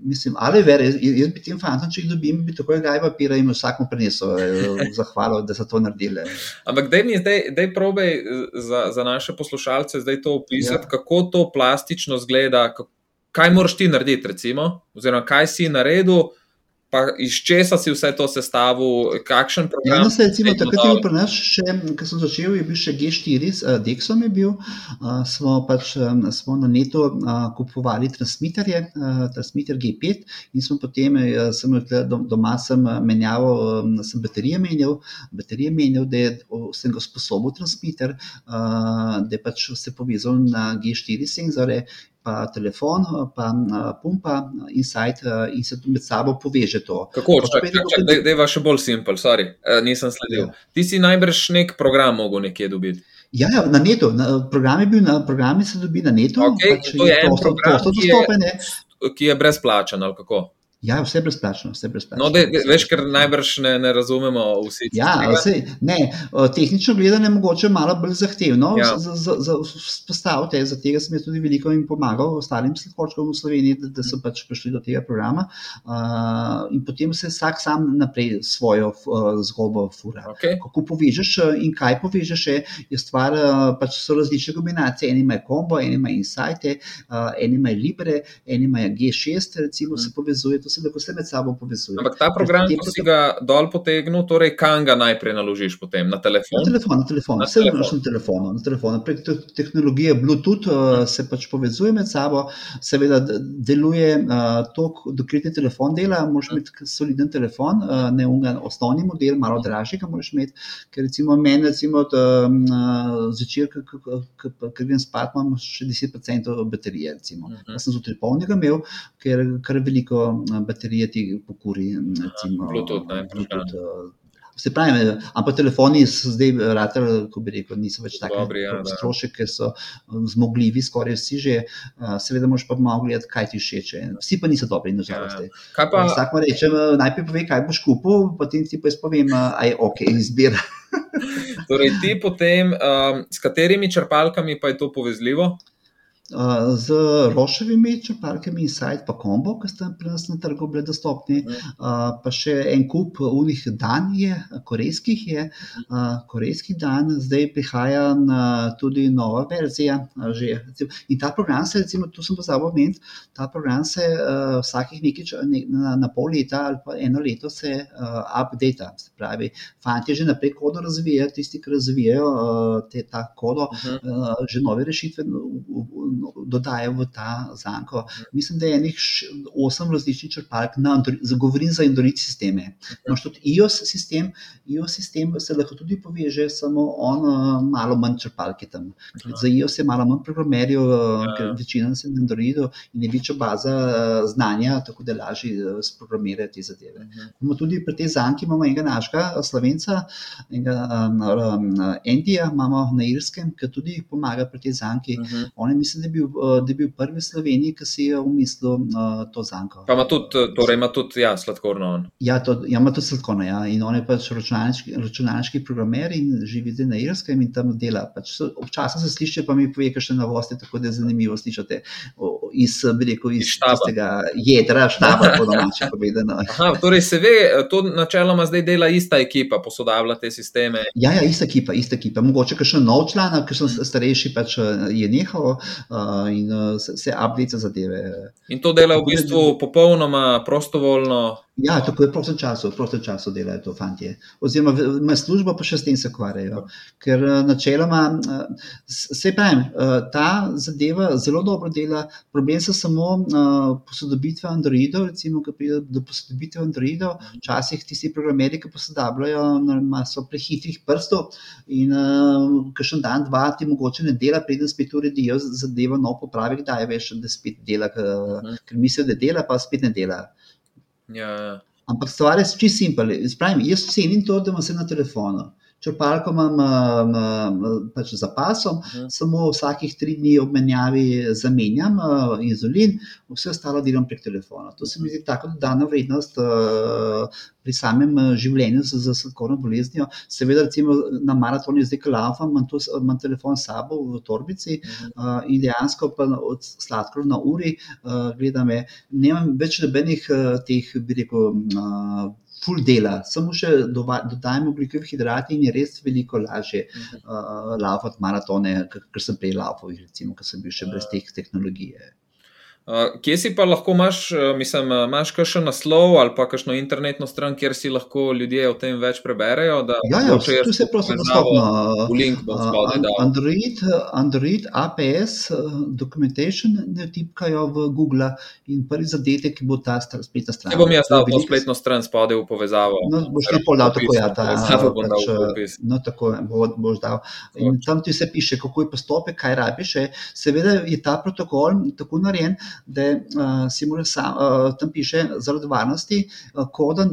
mislim, ali ver, jaz bi tem fantom, če jih dobim, bi tako gaj papira in vsakmu prinesel eh, zahvalo, da so to naredili. Ampak dej mi zdaj, dej probej za, za naše poslušalce zdaj to opisati, ja. kako to plastično zgleda, kaj moraš ti narediti, recimo, oziroma kaj si naredil, Pa iz česa si vse to sestavil, kakšen program? Ja, no, se, recimo, takrat je bil pri nas še, ko sem začel, je bil še G4, uh, Dexom je bil. Uh, smo pač um, smo na netu uh, kupovali transmiterje, uh, transmiter G5 in smo potem, uh, sem do, doma sem menjal, um, sem baterije menjal, baterije menjal, da je, sem ga sposobil transmiter, uh, da je pač se povezal na G4 senzore pa telefon, pa pumpa, insight in se med sabo poveže to. Kako? Da je še bolj simpel, sorry, nisem sledil. Ja. Ti si najbrž nek program mogel nekje dobiti. Ja, ja, na netu, na, program je bil na programi, se dobi na netu. Okay, pač to je en program, ki je, ki je brezplačen ali kako? Ja, vse brezplačno, vse brezplačno. No, de, de, veš, ker najbrž ne, ne razumemo vsi. Ja, vse, ne, tehnično gledano je mogoče malo bolj zahtevno ja. za, za, za. Zato sem jaz tudi veliko jim pomagal, ostalim slikovčkom v Sloveniji, da, da so pač prišli do tega programa. Uh, in potem se vsak sam naprej svojo uh, zgodbo fura. Okay. Kako povežeš in kaj povežeš, je, je stvar, uh, pač so različne kombinacije. Eni imajo kombo, eni imajo insighte, uh, eni imajo libre, eni imajo G6, recimo, hmm. se povezuje to se lahko vse med sabo povezuje. Ampak ta program, ki si ga dol potegnil, torej kam ga najprej naložiš, potem na telefon? Na telefon, na telefon, vse lahko na telefonu. Na telefonu. Prek te tehnologije Bluetooth uh, se pač povezuje med sabo, seveda deluje uh, to, dokler ti telefon dela, moraš imeti soliden telefon, uh, ne unga osnovni model, malo dražji ga moraš imeti, ker recimo meni, recimo, uh, začer, ker grem spat, imam še 10% baterije, recimo. Uh -huh. Jaz sem zjutraj polnega imel, ker kar veliko uh, baterije ti pokuri. Recimo, Bluetooth, ne, Bluetooth, Se pravi, ampak telefoni so zdaj, rater, ko bi rekel, niso več tako ja, da. stroški, ker so um, zmogljivi, skoraj vsi že. Uh, Seveda, moraš pa malo gledati, kaj ti všeč. Vsi pa niso dobri, Ja, nažalost. ja. Kaj pa, Vsak mu reče, najprej pove, kaj boš kupil, potem ti pa jaz povem, aj ok, izbira. torej ti potem, um, s katerimi črpalkami pa je to povezljivo? Z roševimi črpalkami Inside pa Combo, ki sta pri nas na trgu bili dostopni, uh, pa še en kup unih dan je, korejskih je, korejski dan, zdaj prihaja na tudi nova verzija. Že, in ta program se, recimo, tu sem pozabil omeniti, ta program se vsakih nekaj, na, na pol leta ali pa eno leto se uh, updata. Se pravi, fanti že naprej kodo razvijajo, tisti, ki razvijajo te, ta kodo, Uh -huh. uh, že nove rešitve dodajo v ta zanko. Mislim, da je enih osem različnih črpalk, na govorim za Android sisteme. Imaš tudi iOS sistem, iOS sistem se lahko tudi poveže, samo on uh, malo manj črpalke tam. Aha. Za iOS je malo manj programerjev, uh, Ja. ker večina se na Androidu in je večja baza uh, znanja, tako da lažje sprogramirati te zadeve. Imamo tudi pri tej zanki imamo enega našega slovenca, enega um, um, Endija, imamo na Irskem, ki tudi pomaga pri tej zanki. Uh -huh. On je, mislim, da je bil, uh, da je bil prvi v Sloveniji, ki si je umislil uh, to zanko. Pa ima tudi, torej ima tudi, ja, sladkorno. Ja, to, ja, ima tudi sladkorno. Ja. In on je pač računalniški, računalniški programer in živi zdaj na Irskem in tam dela. Pač občasno se sliši, pa mi pove, kakšne novosti, tako da je zanimivo slišati iz, bi rekel, iz Iz tistega jedra, štaba, po domače povedano. Aha, torej se ve, to načeloma zdaj dela ista ekipa, posodablja te sisteme. Ja, ja, ista ekipa, ista ekipa. Mogoče še nov član, ki so starejši, pač eh, je nehal uh, in uh, se, se update zadeve. In to dela v bistvu popolnoma prostovoljno. Ja, tako je v prostem času, v prostem času delajo to fanti. Oziroma, imajo službo, pa še s tem se ukvarjajo. Ker eh, načeloma, eh, s- saj pravim, eh, ta zadeva zelo dobro dela. Problem so samo posodobitve Androidov, recimo, ki pride do posodobitve Androidov. Včasih tisti programeri, ki posodabljajo, so prehitrih prstov in kakšen dan, dva ti mogoče ne dela, preden spet uredijo zadevo, nov popravek, da je veš, da spet dela, ker, ker mislijo, da dela, pa spet ne dela. Ja, ja. Ampak stvar je čisto simpel. Jaz cenim to, da imam vse na telefonu. Črpalko imam um, um, pač za pasom, Mhm. samo vsakih tri dni ob menjavi zamenjam uh, inzulin, vse ostalo delam prek telefona. To se mi zdi tako dodana vrednost uh, pri samem uh, življenju z, z sladkorno boleznijo. Seveda, recimo na maratonu zdaj, ko laufam, imam, to, imam telefon s sabo v torbici Mhm. uh, in dejansko pa od sladkor na uri uh, gledam, je, nemam več nobenih uh, teh, bi rekel, uh, full dela, samo še dodajam ogljikovih hidratov in je res veliko lažje Mhm. uh, laufati maratone, ker sem prej laufal, recimo, ker sem bil še brez teh tehnologije. Uh, kje si pa lahko imaš, uh, mislim, uh, imaš kakšen naslov ali pa kakšno internetno stran, kjer si lahko ljudje o tem več preberejo? da Ja, ja, jaz tu se povezavo dostopno. V link bom spodaj dal. Android, Android APS documentation ne tipkajo v Google in prvi zadetek bo ta str- spletna stran. Ne bom jaz dal to spletno stran spodaj v povezavo. No, boš ti pol dal tako, ja, ta, Povezavo bom dal pač, v opis. no, tako bo, boš dal. In tam ti vse piše, kako je postopek, kaj rabiš. Seveda je ta protokol tako narejen, da uh, si mora sam, uh, tam piše zaradi varnosti, uh, koda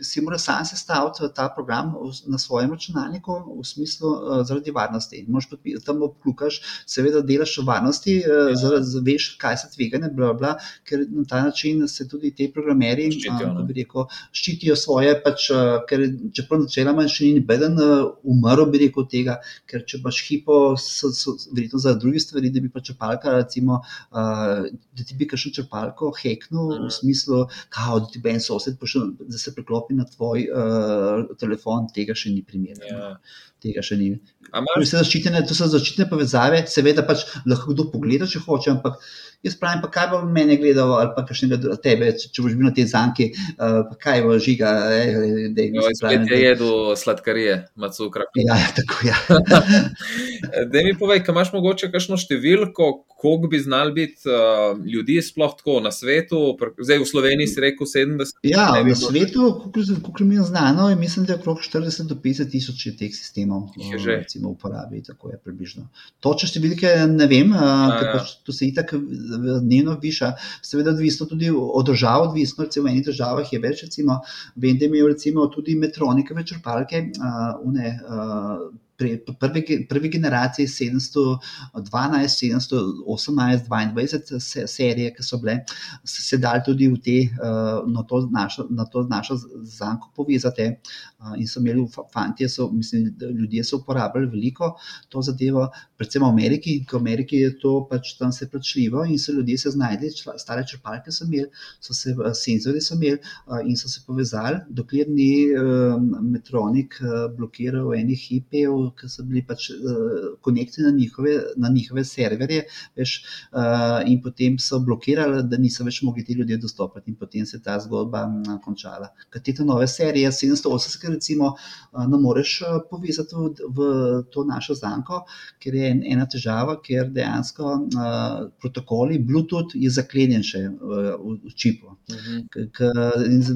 si mora sam sestaviti ta program na svojem računalniku, v smislu uh, zaradi varnosti. Podpi- tam obklukaš, seveda delaš v varnosti, uh, zaradi, veš, kaj so tvegane, bla, bla, ker na ta način se tudi ti programeri Ščitijo, uh, ne. bi rekel, ščitijo svoje, pač, ker čeprav načeloma še ni nobeden umrl, bi rekel tega, ker če imaš hipo, so, so verjetno za druge stvari, da bi pa črpalka, recimo, uh, da ti bi kakšno črpalko heknil Mhm. v smislu, kao, da ti bi en sosed prišel, da se priklopi na tvoj uh, telefon, tega še ni primera. Ja. Tega še ni. To, je vse zaščitene, to so zaščitene povezave, seveda pač lahko kdo pogleda, če hoče, ampak jaz pravim, pa kaj bo mene gledal ali pa kakšnega dru- tebe, če, če boš bil na tej zanki, uh, pa kaj bo žiga, eh, da Jo, spet je jedel sladkarije, macukra. Ja, ja, tako ja. Da mi povej, kaj imaš mogoče kakšno številko, koliko bi znal biti uh, ljudi sploh tako na svetu, zdaj v Sloveniji si rekel 70. Ja, na svetu, kot mi je znano, je, mislim, da je okrog 40 do 50 tisoč teh sistemov že v uporabi. Tako je približno. Točne številke ne vem, ker pač to se itak dnevno viša. Seveda, odvisno tudi od držav, odvisno recimo v enih državah je več. Recimo, vem, da imajo recimo tudi metronikove črpalke. Uh, une, uh, prve, prve generacije 712, 718, 22 serije, ki so bile, se, se dali tudi v te, uh, na, to našo, na to našo zanko povezati. In so imeli, fanti, so, mislim, ljudje so uporabljali veliko to zadevo, predvsem v Ameriki, ker v Ameriki je to pač tam se plačljivo in so ljudje se znašli, stare črpalke so imeli, so se senzori so imeli in so se povezali, dokler ni uh, Metronik uh, blokiral enih IP-jev ki so bili pač konekti uh, na, na njihove serverje, veš, in potem so blokirali, da niso več mogli ti ljudje dostopati, in potem se je ta zgodba končala. Kaj te nove serije, 780, recimo, uh, ne moreš uh, povezati v, v to našo zanko, ker je en, ena težava, ker dejansko uh, protokoli Bluetooth je zaklenjen še uh, v, v čipu. -huh. k, k,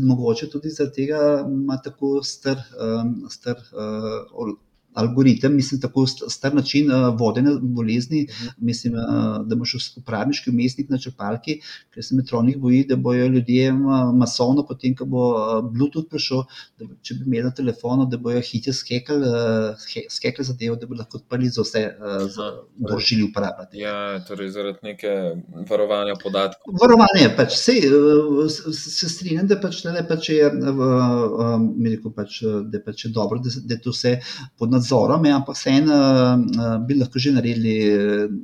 mogoče tudi zaradi tega ima tako str, um, str uh, algoritem, mislim, tako star način uh, vodenja bolezni. Mhm. Mislim, uh, da imaš uporabniški umestnik na črpalki, ker se metronik boji, da bojo ljudje masovno, potem, ko bo Bluetooth prišel, da, če bi imeli na telefonu, da bojo hitro skekali, skekali zadevo, da bi lahko odprli za vse, za dožili uporabljati. Ja, torej zaradi neke varovanja podatkov. Varovanje, pač se, se strinjam, da pač, ne, pač je, uh, uh, pač, da je pač dobro, da, da je to vse pod nadzorom, ja, ampak vseeno uh, bi lahko že naredili,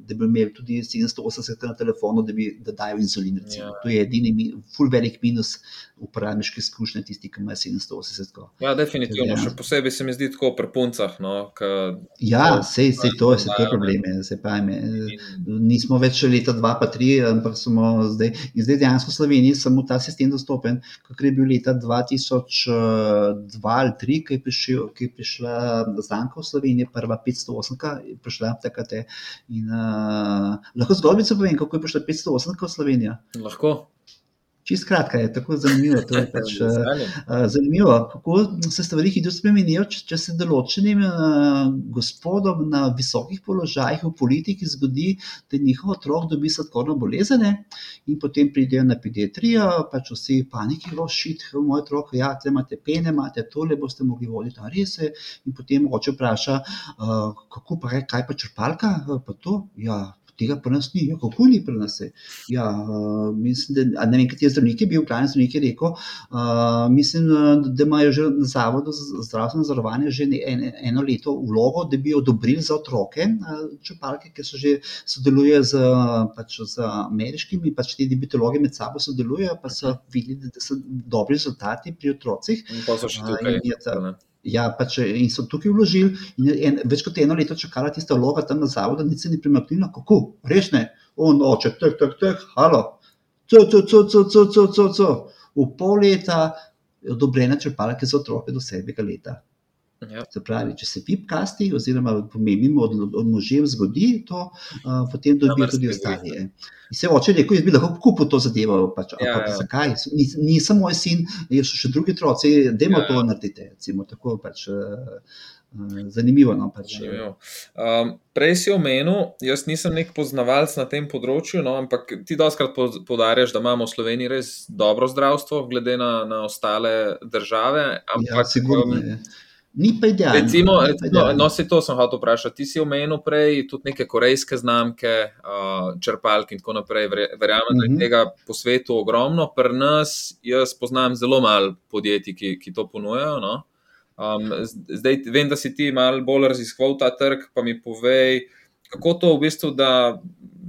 da bi imeli tudi 780 na telefonu, da bi da dajo inzulin. Ja. To je edini, full velik minus uporabniške izkušnje, tisti, ki imajo 780. Ja, definitivno. Ja. Še posebej se mi zdi tako pri puncah. No, ka, ja, sej, sej to je, to je problem. Nismo več leta 2, pa 3, ampak smo zdaj. In zdaj dejansko v Sloveniji samo ta sistem dostopen, kot je bil leta 2002 ali 2003, ki je, prišel, ki je prišla zanka v Sloveniji, prva 508, ki je prišla takrat. In, uh, lahko zgodbico povem, kako je prišla 508 v Slovenijo. Lahko. Čist kratka je, tako zanimivo. Je pač, uh, zanimivo, kako se stvari hitro spremenijo, če, če se določenim uh, gospodom na visokih položajih v politiki zgodi, da njihov otrok dobi sladkorno bolezen in potem pridejo na pediatrijo, pač vsi paniki, rošit, moj otrok, ja, te imate pene, imate tole, boste mogli voditi, a res je. In potem oče vpraša, uh, kako pa kaj, kaj pa črpalka, pa to, ja tega pri nas ni, ja, kako ni pri nas. Ja, uh, mislim, da, ne vem, kateri zdravnik je bil, glavni zdravnik je rekel, uh, mislim, da imajo že na Zavodu za zdravstveno zavarovanje že en, eno leto vlogo, da bi odobrili za otroke uh, čepalke, ki so že sodelujejo z, pač, z ameriškimi, pač ti debitologi med sabo sodelujejo, pa so videli, da so dobri rezultati pri otrocih. In pa so še tukaj. Uh, Ja, pač in so tukaj vložili, in en, več kot eno leto čakala tista vloga tam na zavodu, da se ni premaknila, kako, res ne, on oče, tek, tek, tek, halo, co, co, co, co, co, co, co, co. v pol leta je odobrena črpalka za otroke do sedmega leta. Ja. Se pravi, če se pipkasti, oziroma pomembno od, od možev zgodi to, uh, potem dobijo tudi ostali. In se oče rekel, jaz bi lahko kupil to zadevo. Pač, ja, ja. Zakaj? Ni, ni samo moj sin, so še drugi otroci, da jim ja, to naredite. Recimo, tako, pač, uh, Zanimivo. No, pač. Zanimivo. Um, prej si omenil, jaz nisem nek poznavalec na tem področju, no, ampak ti doskrat podarjaš, da imamo v Sloveniji res dobro zdravstvo, glede na, na ostale države. Ampak, ja, sigurno, um, Ni pa idealno. Recimo, recimo, no, se to sem hotel vprašati. Ti si omenil prej tudi neke korejske znamke, uh, črpalke in tako naprej. Verjamem, da je mhm. tega po svetu ogromno. Pri nas, jaz poznam zelo malo podjetij, ki, ki to ponujajo. No? Um, zdaj, vem, da si ti malo bolj raziskoval ta trg, pa mi povej, kako to v bistvu, da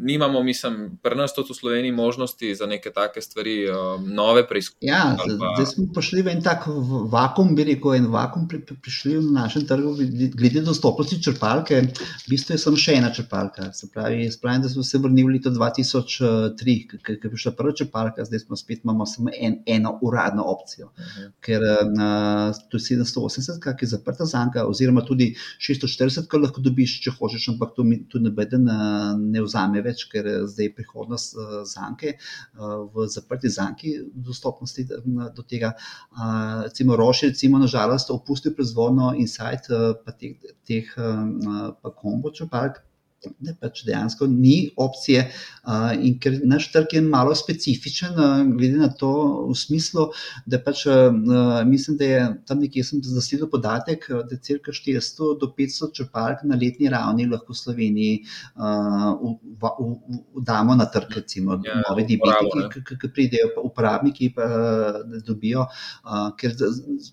nimamo, mislim, pri nas tudi v Sloveniji možnosti za neke take stvari, uh, nove preizkušnje. Ja, pa... zdaj smo prišli v en tak vakum, bi rekel, en vakum pri, pri, prišli na našem trgu, glede dostopnosti črpalke. V bistvu je samo še ena črpalka. Se pravi, spravim, da smo se vrnili v leto 2003, ker je prišla prva črpalka, zdaj smo spet imamo samo en, eno uradno opcijo. Uh mhm. -huh. Ker uh, to je 780, kak je zaprta zanka, oziroma tudi 640, kar lahko dobiš, če hočeš, ampak to mi tudi ne, ne vzame več, ker zdaj je prihodnost zanke v zaprti zanki dostopnosti do tega. Recimo Roši, recimo nažalost, opustil proizvodno Insight pa teh, teh pa Combo črpalk, ne, pač dejansko ni opcije. Uh, in ker naš trg je malo specifičen, uh, glede na to, v smislu, da pač uh, mislim, da je tam nekje sem zasledil podatek, da je cirka 400 do 500 črpalk na letni ravni lahko v Sloveniji uh, damo na trg, recimo, ja, nove diabetiki, ki, ki pridejo, pa uporabniki pa da dobijo, uh, ker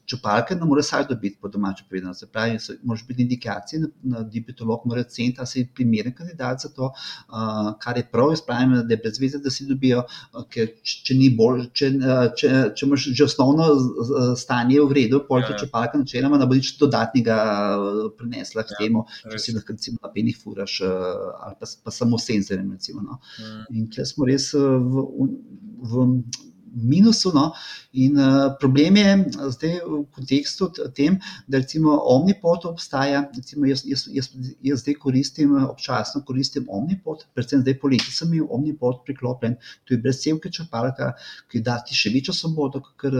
črpalke ne more vsak dobiti po domačem povedano. Se pravi, moraš biti indikacije, na, na diabetolog mora ceniti, da se primer primeren kandidat za to, uh, kar je prav. Jaz pravim, da je brez veze, da si dobijo, ker če ni bolj, če, če, če imaš že osnovno stanje v redu, pol če ja. čepalka načeloma, da bo nič dodatnega prinesla k ja, temu, če si lahko recimo na penih furaš ali pa, pa samo senzorjem. Recimo, no. ja. In tle smo res v. v minusu. No? In uh, problem je zdaj v kontekstu tem, da recimo Omnipod obstaja. Recimo jaz, jaz, jaz, jaz zdaj koristim, občasno koristim Omnipod, predvsem zdaj poleti sem imel Omnipod priklopljen, tu je brez celke črpalka, ki da ti še večjo svobodo, kot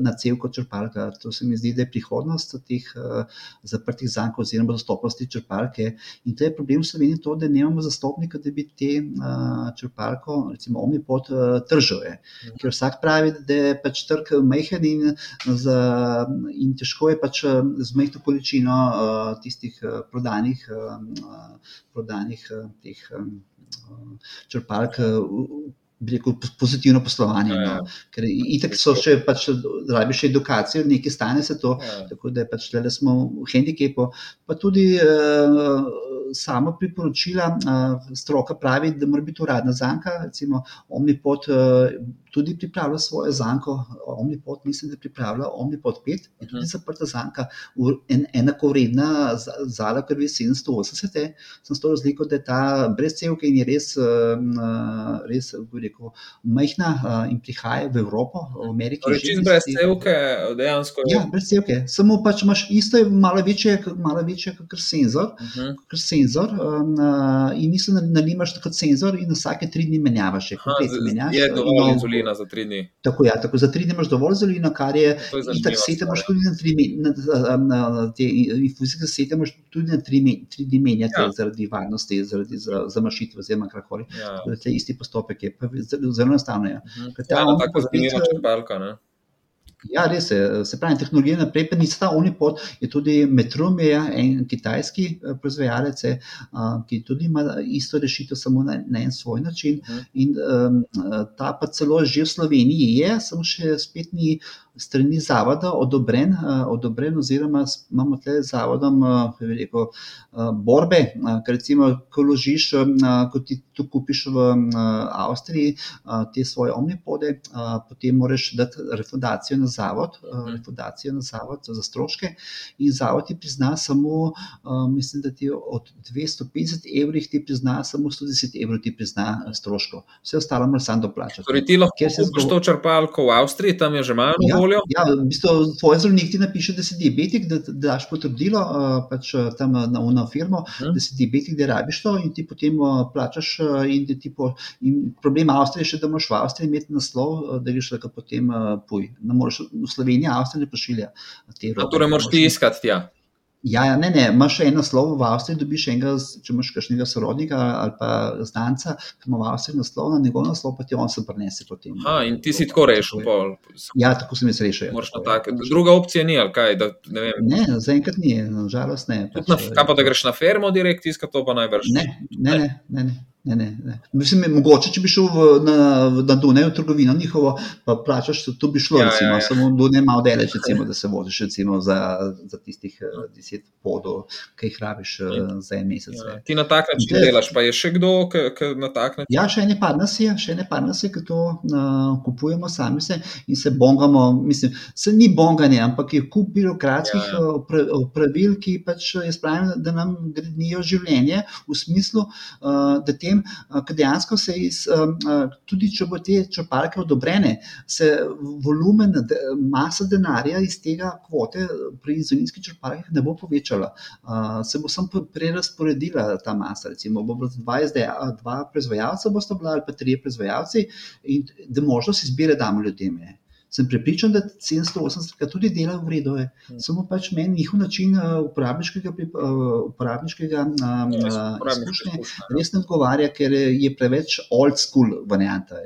na celko črpalka. To se mi zdi, da je prihodnost teh uh, zaprtih zankov oziroma dostopnosti črpalke. In to je problem v Sloveniji to, da nemamo zastopnika, da bi te uh, črpalko, recimo Omnipod, uh, tržile. Mhm. Ker vsak pravi, da je pač trg majhen in, za, in težko je pač z majhno količino uh, tistih uh, prodanih, uh, prodanih uh, teh uh, črpalk. Uh, Rekel, pozitivno poslovanje. Ja, ja. No. Ker itek so še, pač, rabi še edukacijo, nekaj stane se to, ja. tako da pač le smo v handikepu. Pa tudi uh, samo priporočila, uh, stroka pravi, da mora biti uradna zanka, recimo Omnipod. Uh, tudi pripravlja svojo zanko, Omnipod, mislim, da pripravlja Omnipod 5, je tudi mhm. zaprta zanka, en, enako vredna zala, je 780, sem s to razliko, da je ta brez celke in je res, res rekel, majhna in prihaja v Evropo, v Ameriki. Torej, čist brez celke, dejansko. Ja, brez celke, samo pač imaš isto, malo večje, malo večje kot senzor, uh -huh. kot senzor in mislim, da nalimaš kot senzor in vsake tri dni menjavaš, komplet menjavaš. Je dovolj inzulina inzulina za tri dni. Tako, ja, tako za tri dni imaš dovolj inzulina, kar je. Tako se ti moraš tudi na tri dni, infuzijske sete, moraš tudi na tri, tri dni menjati ja. zaradi varnosti, zaradi za, zamašitve, oziroma karkoli. Ja. Te isti postopek je, pa zelo enostavno je. Uh -huh. Ja, tako zanimiva črpalka, ne? Ja, res je. Se pravi, tehnologija naprej, pa ni ta Unipod, je tudi Metrum, je en kitajski eh, proizvajalec, ki tudi ima isto rešitev, samo na, na en svoj način. Mhm. In um, ta pa celo že v Sloveniji je, samo še spet ni strani zavoda odobren, uh, odobren oziroma imamo tukaj z zavodom uh, rekel, uh, borbe, ker recimo, ko ložiš, uh, ko ti tu kupiš v Avstriji te svoje omnipode, potem moraš dati refundacijo na zavod, uh, refundacijo na zavod za stroške in zavod ti prizna samo, mislim, da ti od 250 evrih ti prizna samo 110 evrov ti prizna stroško. Vse ostalo moraš sam doplačati. Torej ti lahko kupiš to črpalko v Avstriji, tam je že malo. Ja voljo. Ja, v bistvu tvoj zdravnik ti napiše, da si diabetik, da, da daš potrdilo uh, pač, tam na uno firmo, -huh. da si diabetik, da rabiš to in ti potem plačaš. In po, in problem Avstrije je še, da moraš v Avstriji imeti naslov, da greš lahko potem puj. V Sloveniji Avstrija ne pošilja te roke. Torej, moraš ti iskati tja. Ja, ja, ne, ne, imaš še eno slovo v Avstriji, dobiš enega, če imaš kakšnega sorodnika ali pa znanca, ki ima v Avstriji naslov, na njegov naslov pa ti on se prenese potem. Ha, in ti si tako rešil. Pol. Ja, tako sem jaz rešil. Ja, Druga opcija ni, ali kaj? Da, ne, ne zaenkrat ni, nažalost ne. Pač, na, kaj pa, da greš na fermo direkt, iskati to pa najbrž? Ne, ne, ne. ne, ne. Ne, ne, ne. Mislim, mogoče, če bi šel v, na, na Dunaj, v trgovino njihovo, pa plačaš, to bi šlo, ja, recimo, ja, ja. samo Dunaj malo daleč, recimo, da se voziš recimo, za, za tistih uh, deset podov, ki jih rabiš uh, za en mesec. Ja. Ti na tak način delaš, pa je še kdo, ki na tak način? Ja, še ene par nas je, še ene par nas je, ki to uh, kupujemo sami se in se bongamo. Mislim, se ni bonganje, ampak je kup birokratskih ja, ja. pravil, ki pač je spravljeno, da nam gradijo življenje v smislu, uh, da tem problem, ker dejansko se iz, tudi če bo te črpalke odobrene, se volumen, masa denarja iz tega kvote pri inzulinskih črpalkah ne bo povečala. Se bo samo prerasporedila ta masa. Recimo, bo dva, dva proizvajalca, bosta bila ali pa tri proizvajalci, in da možnost izbire damo ljudem. Je sem prepričan, da 780 tudi dela v redu. Je. Hmm. Samo pač meni njihov način uporabniškega, uporabniškega um, uh, izkušnje res ne odgovarja, ker je preveč old school varianta.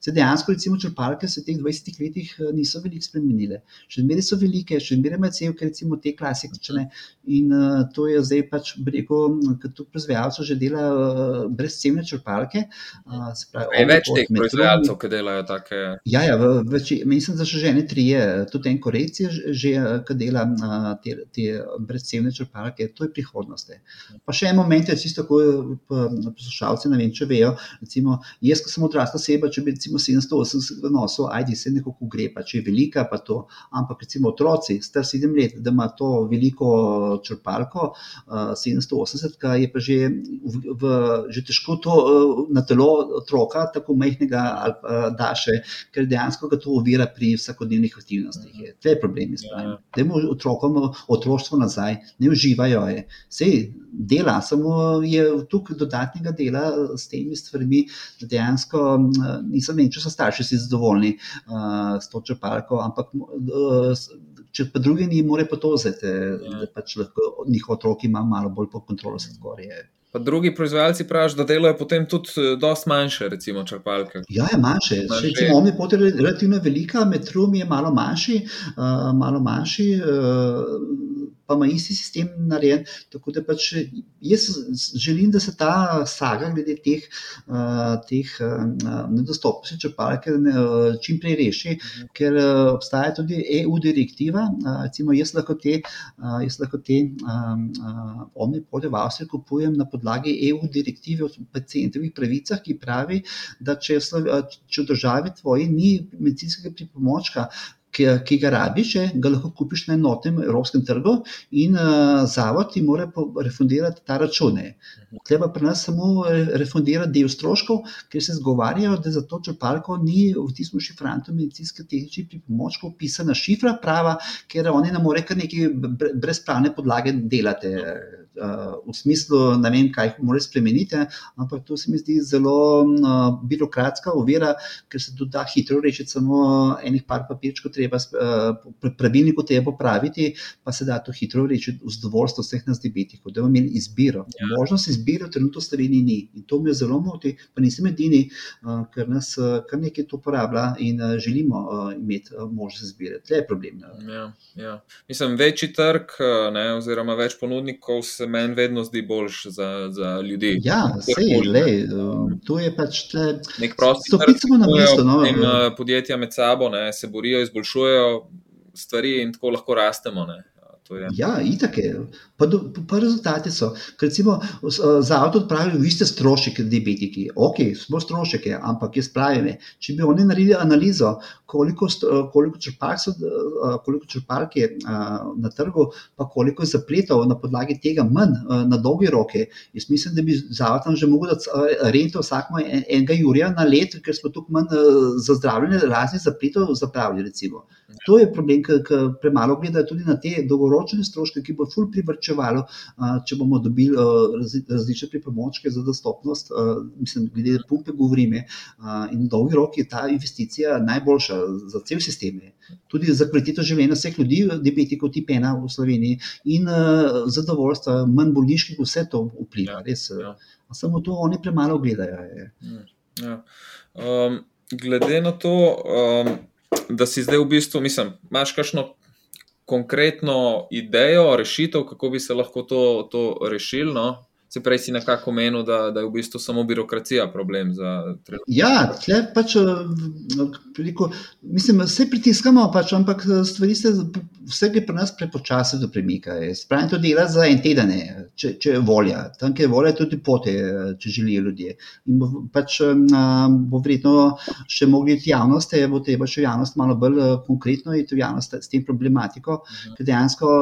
Se dejansko, recimo, črpalke se v teh 20 letih niso veliko spremenile. Še zmeraj so velike, še zmeraj imajo cevke, recimo te klasične. In uh, to je zdaj pač, breko, ker tu proizvajalcev že dela uh, brezcevne črpalke. Uh, pravi, je več teh proizvajalcev, ki delajo take. Ja, ja, v, več, mislim, da so že ene tri, tudi en korekcije, že ki dela te, te brezcevne črpalke, to je prihodnost. Pa še en moment, je čisto tako, poslušalci, ne vem, če vejo. Recimo, jaz, ko sem odrasla oseba, če bi recimo 780 nosil, ajdi se nekako gre, pa če je velika, pa to. Ampak recimo otroci, star 7 let, da ima to veliko črpalko, 780, je pa že, v, v, že težko to na telo otroka, tako majhnega, daše, ker dejansko ga to ovira pri vsakodnevnih aktivnostih. Je. To je problem, izpravim. Da jim otrokom otroštvo nazaj, ne uživajo. Sej dela, samo je tukaj dodatnega dela s temi stvarmi, dejansko nisem vem, če so starši si zadovoljni uh, s to črpalko, ampak uh, če pa drugi ni, more pa to vzeti, da pač lahko njihov otrok ima malo bolj pod kontrolo se zgorje. Pa drugi proizvajalci pravijo, da delajo potem tudi precej manjše, recimo črpalke. Ja, je manjše. manjše. Recimo, omni pot je relativno velika, metrum je malo manjši, uh, malo manjši. Uh, pa ima isti sistem narejen. Tako da pač jaz želim, da se ta saga glede teh, uh, teh uh, nedostopnosti črpalke uh, čim prej reši, ker uh, obstaja tudi EU direktiva. Uh, recimo, jaz lahko te, uh, jaz lahko te um, uh, omnipode v Avstriji kupujem na podlagi EU direktive o pacijentovih pravicah, ki pravi, da če, če v državi tvoji ni medicinskega pripomočka, ki, ki ga rabiš, ga lahko kupiš na enotnem evropskem trgu, in uh, zavod ti mora refundirati ta račun. Treba pri nas samo refundirati del stroškov, ker se zgovarjajo, da za to črpalko ni v tistem šifrantu medicinske tehnične pripomočke pisana šifra prava, ker oni ne more kar neki brezpravne podlage delati v smislu, ne vem, kaj jih mora spremeniti, ampak to se mi zdi zelo uh, birokratska ovira, ker se tudi da hitro reči, samo enih par papirčkov treba, uh, pravilniku treba popraviti, pa se da to hitro reči v zadovoljstvo vseh nas diabetikov, da bomo imeli izbiro. Ja. Možnost izbire trenutno v Sloveniji ni in to me zelo moti, pa nisem edini, uh, ker nas uh, kar nekaj to uporablja in uh, želimo uh, imeti uh, možnost izbire. To je problem. Ja, ja. Mislim, večji trg, ne, oziroma več ponudnikov se meni vedno zdi boljš za, za ljudi. Ja, sej, le, to je pač tle, nek ki se na mesto. No, eh, podjetja med sabo ne, se borijo, izboljšujejo stvari in tako lahko rastemo. Ne. Ja, itak je. Pa, pa rezultati so. Recimo, za avto pravijo, vi ste stroški, diabetiki. Ok, smo stroški, ampak jaz pravim, če bi oni naredili analizo, koliko, koliko, črpalk so, koliko črpalk je na trgu, pa koliko je zapletov na podlagi tega manj na dolgi roke. Jaz mislim, da bi za avto že mogel rento vsakmo enega jurja na let, ker smo tukaj manj za zdravljenje raznih zapletov zapravili. Recimo. To je problem, ker premalo gledajo tudi na te dolgoročne stroške, ki bo ful privrčevalo, če bomo dobili različne pripomočke za dostopnost. Mislim, glede pumpe govorime. In na dolgi rok je ta investicija najboljša za cel sistem. Tudi za kvaliteto življenja vseh ljudi, diabetikov tipa 1 v Sloveniji in zadovoljstva, manj bolniških, vse to vpliva. Ja, res, ja. Samo to oni premalo gledajo. Ja. Um, glede na to. Um, da si zdaj v bistvu, mislim, imaš kakšno konkretno idejo, rešitev, kako bi se lahko to, to rešilo. No? Se prej si nekako menil, da, da je v bistvu samo birokracija problem za trenutek. Ja, tle pač veliko, mislim, vse pritiskamo, pač, ampak stvari se vse gre pri nas prepočasi do premika. Spravim to dela za en teden, če, če je volja. Tam, kjer je volja, tudi pote, če želijo ljudje. In bo, pač, bo verjetno še mogli iti javnost, bo treba še javnost malo bolj konkretno iti v javnost s tem problematiko, mhm. ker dejansko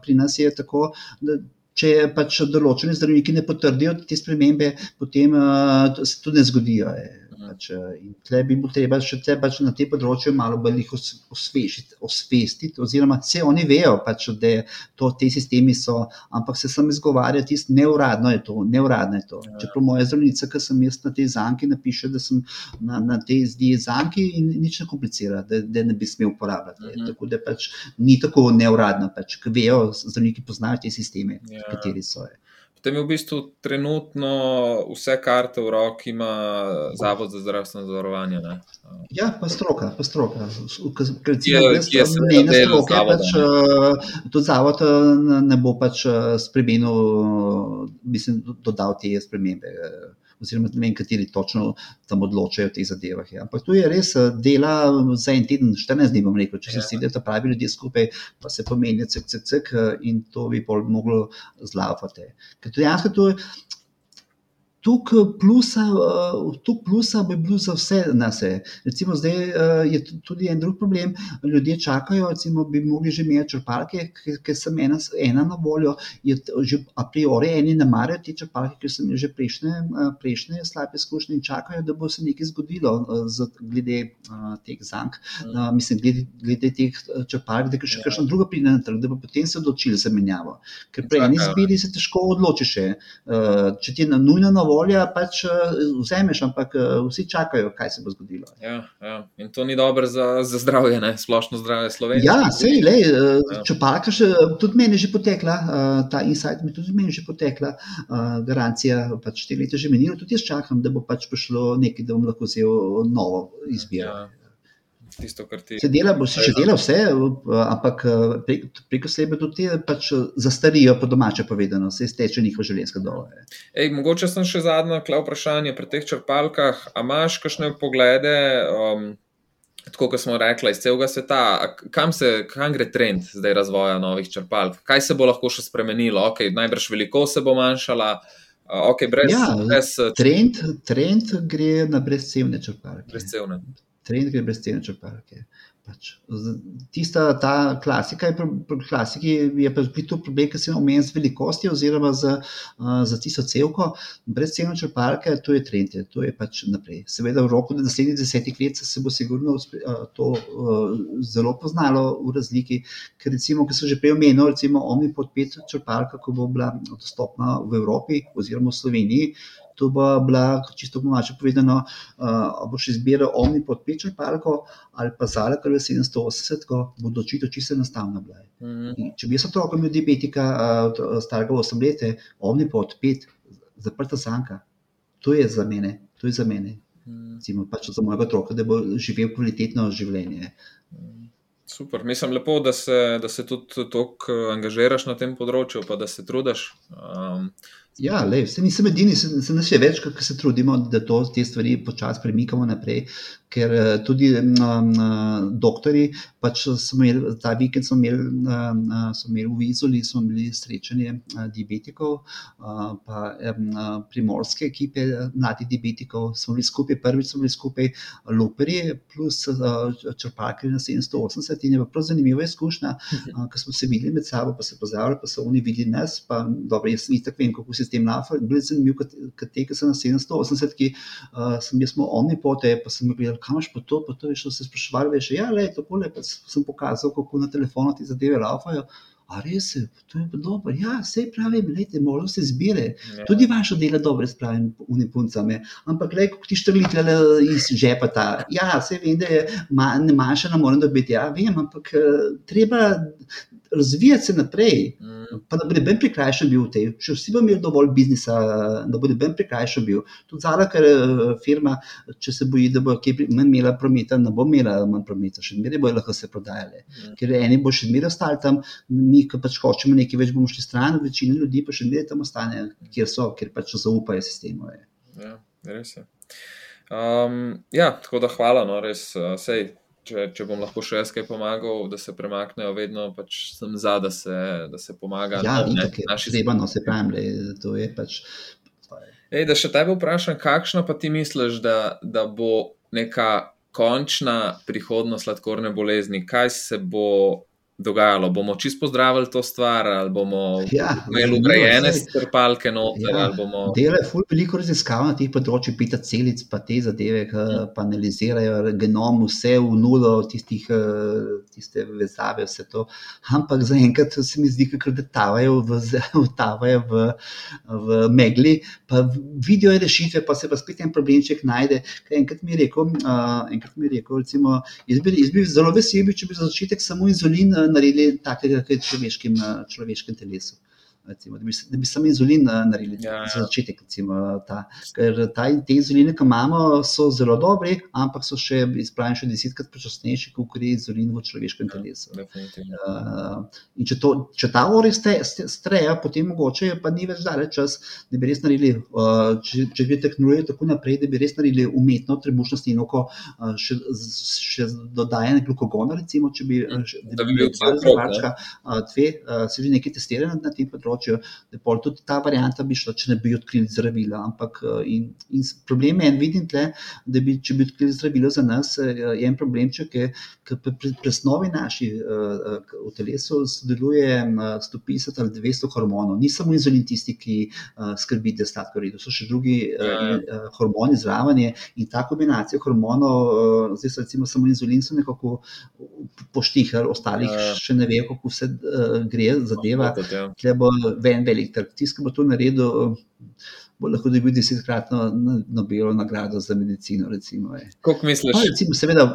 pri nas je tako. Da, če pač določeni zdravniki ne potrdijo te spremembe, potem uh, se tudi ne zgodijo. Je. Pač, in tle bi bilo treba še te, pač na tem področju malo bolj jih osvešiti, osvestiti, oziroma vse oni vejo, pač, da to, te sistemi so, ampak se sam izgovarja, tisto neuradno je to. Neuradno je to. Ja. Čeprav moja zdravnica, ki sem jaz na tej zanki, napiše, da sem na, na tej zanki in nič ne komplicira, da, da ne bi smel uporabljati. Mhm. Tako da pač ni tako neuradno, pač, ker vejo, zdravniki poznajo te sisteme, ja. kateri so. Je. Potem je v bistvu trenutno vse karte v roki, ima Zavod za zdravstveno zavarovanje. Ne? Ja, pa stroka, pa stroka. Recimo, ne ne stroke, pač, uh, tudi zavod eh, ne bo pač eh, spremenil, mislim, dodal te spremembe. Oziroma ne vem, kateri točno tam odločajo o teh zadevah. Ja. Ampak tu je res eh, dela za en teden, 14 dni, bom rekel, če se ja. da pravi ljudje skupaj, pa se pomeni, cek, cek, cek, in to bi pol moglo zlaufati. Ker dejansko to je tukaj plusa, uh, tuk plusa bi bilo za vse nas. Recimo, zdaj uh, je tudi en drug problem. Ljudje čakajo, recimo, bi mogli že imeti črpalke, ker sem ena, ena na voljo. Je že a priori eni ne marajo te črpalke, ker sem že prejšnje, uh, prejšnje slabe izkušnje in čakajo, da bo se nekaj zgodilo z, glede teh zank. Uh, mislim, glede, glede teh črpalk, da še ja. kakšna druga pride na trg, da bo potem se odločili za menjavo. Ker pri eni zbiri se težko odločiš. Če ti je na nujno na voljo, pač eh, vzameš, ampak eh, vsi čakajo, kaj se bo zgodilo. Ja, ja. In to ni dobro za, za zdravje, ne? splošno zdravje Slovenije. Ja, sej, le, eh, ja. če pa kaj, tudi meni je že potekla, ta insight mi tudi meni že potekla, garancija, pač te leta že menilo, tudi jaz čakam, da bo pač prišlo nekaj, da bom lahko vzel novo izbiro. Ja tisto, kar ti. Se dela, bo se še dela vse, ampak preko sebe tudi te pač zastarijo, po domače povedano, se izteče njihova življenjska doba. Ej, mogoče sem še zadnja kla vprašanje pri teh črpalkah. A imaš kakšne poglede? Um, Tako kot smo rekli, iz celega sveta, kam, se, kam gre trend zdaj razvoja novih črpalk? Kaj se bo lahko še spremenilo? Okay, najbrž veliko se bo manjšala. Okay, brez, ja, brez, trend, trend gre na brezcevne črpalke. Brezcevne trening brez cene črpalke. Pač, tista ta klasika je, klasiki je pač to problem, ki se omenja z velikostjo oziroma z, uh, z tisto celko. Brez cene črpalke, to je trend, to je pač naprej. Seveda v roku naslednjih desetih let se bo sigurno uh, to uh, zelo poznalo v razliki, ker recimo, ki so že prej omenili, recimo Omni pod pet črpalka, ko bo bila dostopna v Evropi oziroma v Sloveniji, to bo bila, čisto pomače povedano, uh, boš izbiral omni pod pečjo palko ali pa zale, kar je 780, ko bo odločitev čisto enostavna. Mm -hmm. Če bi jaz otrokom imel diabetika, uh, starega 8 let, omni pod pet, zaprta zanka, to je za mene, to je za mene. Mm. Recimo, pač za mojega otroka, da bo živel kvalitetno življenje. Mm. Super, mislim lepo, da se, da se tudi tako angažiraš na tem področju, pa da se trudiš. Um, Ja, le, vse nisem edini, se, se nas je več, kako se trudimo, da to, te stvari počasi premikamo naprej. Ker eh, tudi um, doktori, pač imeli ta vikend, smo imeli, um, smo imeli v Izoli, smo imeli srečanje uh, diabetikov, uh, pa um, primorske ekipe mladih diabetikov. Smo bili skupaj, prvič smo bili skupaj, loperji, plus uh, črpalke na 780. In je bila prav zanimiva izkušnja, uh, ker smo se videli med sabo, pa se pozdravljali, pa so oni videli nas. Pa, dobro, jaz nisem tako vem, kako se s tem lafa. Bil sem te, ki so na 780, ki uh, sem jaz smo omni pote, pa sem gledal, kam imaš pa to, pa to veš, se sprašvali, veš, ja, le, tako le, pa sem pokazal, kako na telefonu ti zadeve lafajo. A res je, to je dobro. Ja, vse pravi, gledajte, malo se zbire. Ja. Tudi vaše delo dobro s pravimi unipuncami. Ampak, kako ti štrlite iz žepa ta. Ja, vse vem, da je ma, ne manjša, ne morem dobiti. Ja, vem, ampak treba razvijati se naprej. Mm. Pa da bi ben prikrajšan bil v tej, če vsi bomo imeli dovolj biznisa, da bo ben prikrajšan bil. Tudi zala, ker eh, firma, če se boji, da bo kje manj imela prometa, ne bo imela manj prometa, še zmeraj bojo lahko se prodajali. Mm. Ker eni bo še zmeraj ostali tam, mi, ki pač hočemo nekaj več, bomo šli stran, večina ljudi pa še zmeraj tam ostane, kjer so, ker pač zaupajo sistemu. Ja, res je. Um, ja, tako da hvala, no, res, uh, sej, če, če bom lahko še jaz kaj pomagal, da se premaknejo, vedno pač sem za, da se, da se pomaga. Ja, ne, tako je. Naši zebano se pravim, da to je pač. Ej, da še tebe vprašam, kakšno pa ti misliš, da, da bo neka končna prihodnost sladkorne bolezni? Kaj se bo dogajalo? Bomo čisto pozdravili to stvar, ali bomo Ja, imeli ugrajene strpalke noter, Ja, bomo. Delajo ful veliko raziskav na teh področjih, pita celic, pa te zadeve, ki pa analizirajo genom, vse v nulo, tistih, eh, tiste vezave, vse to. Ampak zaenkrat se mi zdi, da tavajo v, tavajo v, v megli, pa vidijo rešitve, pa se pa spet en problemček najde. Ker enkrat mi je rekel, uh, enkrat mi je rekel recimo, jaz bi, jaz bi zelo vesel, bil, če bi za začetek samo inzulin eh, naredili takega, kot je v človeškem, eh, človeškem telesu. Recimo, da, bi, da bi samo inzulin eh, naredili Ja, ja, ja. za začetek. Recimo, ta, ker ta, te inzuline, ki imamo, so zelo dobri, ampak so še, izpravim, še desetkrat počasnejši, kot je inzulin v človeškem Ja. telesu. Uh, in če, to, če ta ori ste- ste- streja, potem mogoče pa ni več daleč čas, da bi res naredili, uh, če, če gre tehnologija tako naprej, da bi res naredili umetno trebušno steno, uh, še, še z dodajanjem glukogona, recimo, če bi, še- Da bi bil dva cel krog, ne? zračka, uh, dve, uh, se že nekaj testirali na, na tem področju, da pol tudi ta varianta bi šla, če ne bi odkrili zdravila. Ampak uh, in, in problem je, en vidim tle, da bi, če bi odkrili zdravilo za nas, eh, je en problemček, ki ki pri presnovi naši uh, v telesu sodeluje uh, 150 ali 200 hormonov. Ni samo inzulin tisti, ki skrbi, da je sladkor redu, so še drugi Ja, ja. hormoni zraven je in ta kombinacija hormonov, zdaj so recimo samo inzulin, so nekako poštihali, ostalih Ja, še ne vejo, kako vse gre zadeva. Tle bo ven velik trg. Tisti, ki bo to naredil, bo lahko dobil desetkratno Nobelovo nagrado za medicino. Recimo. Koliko misliš? No, recimo, seveda,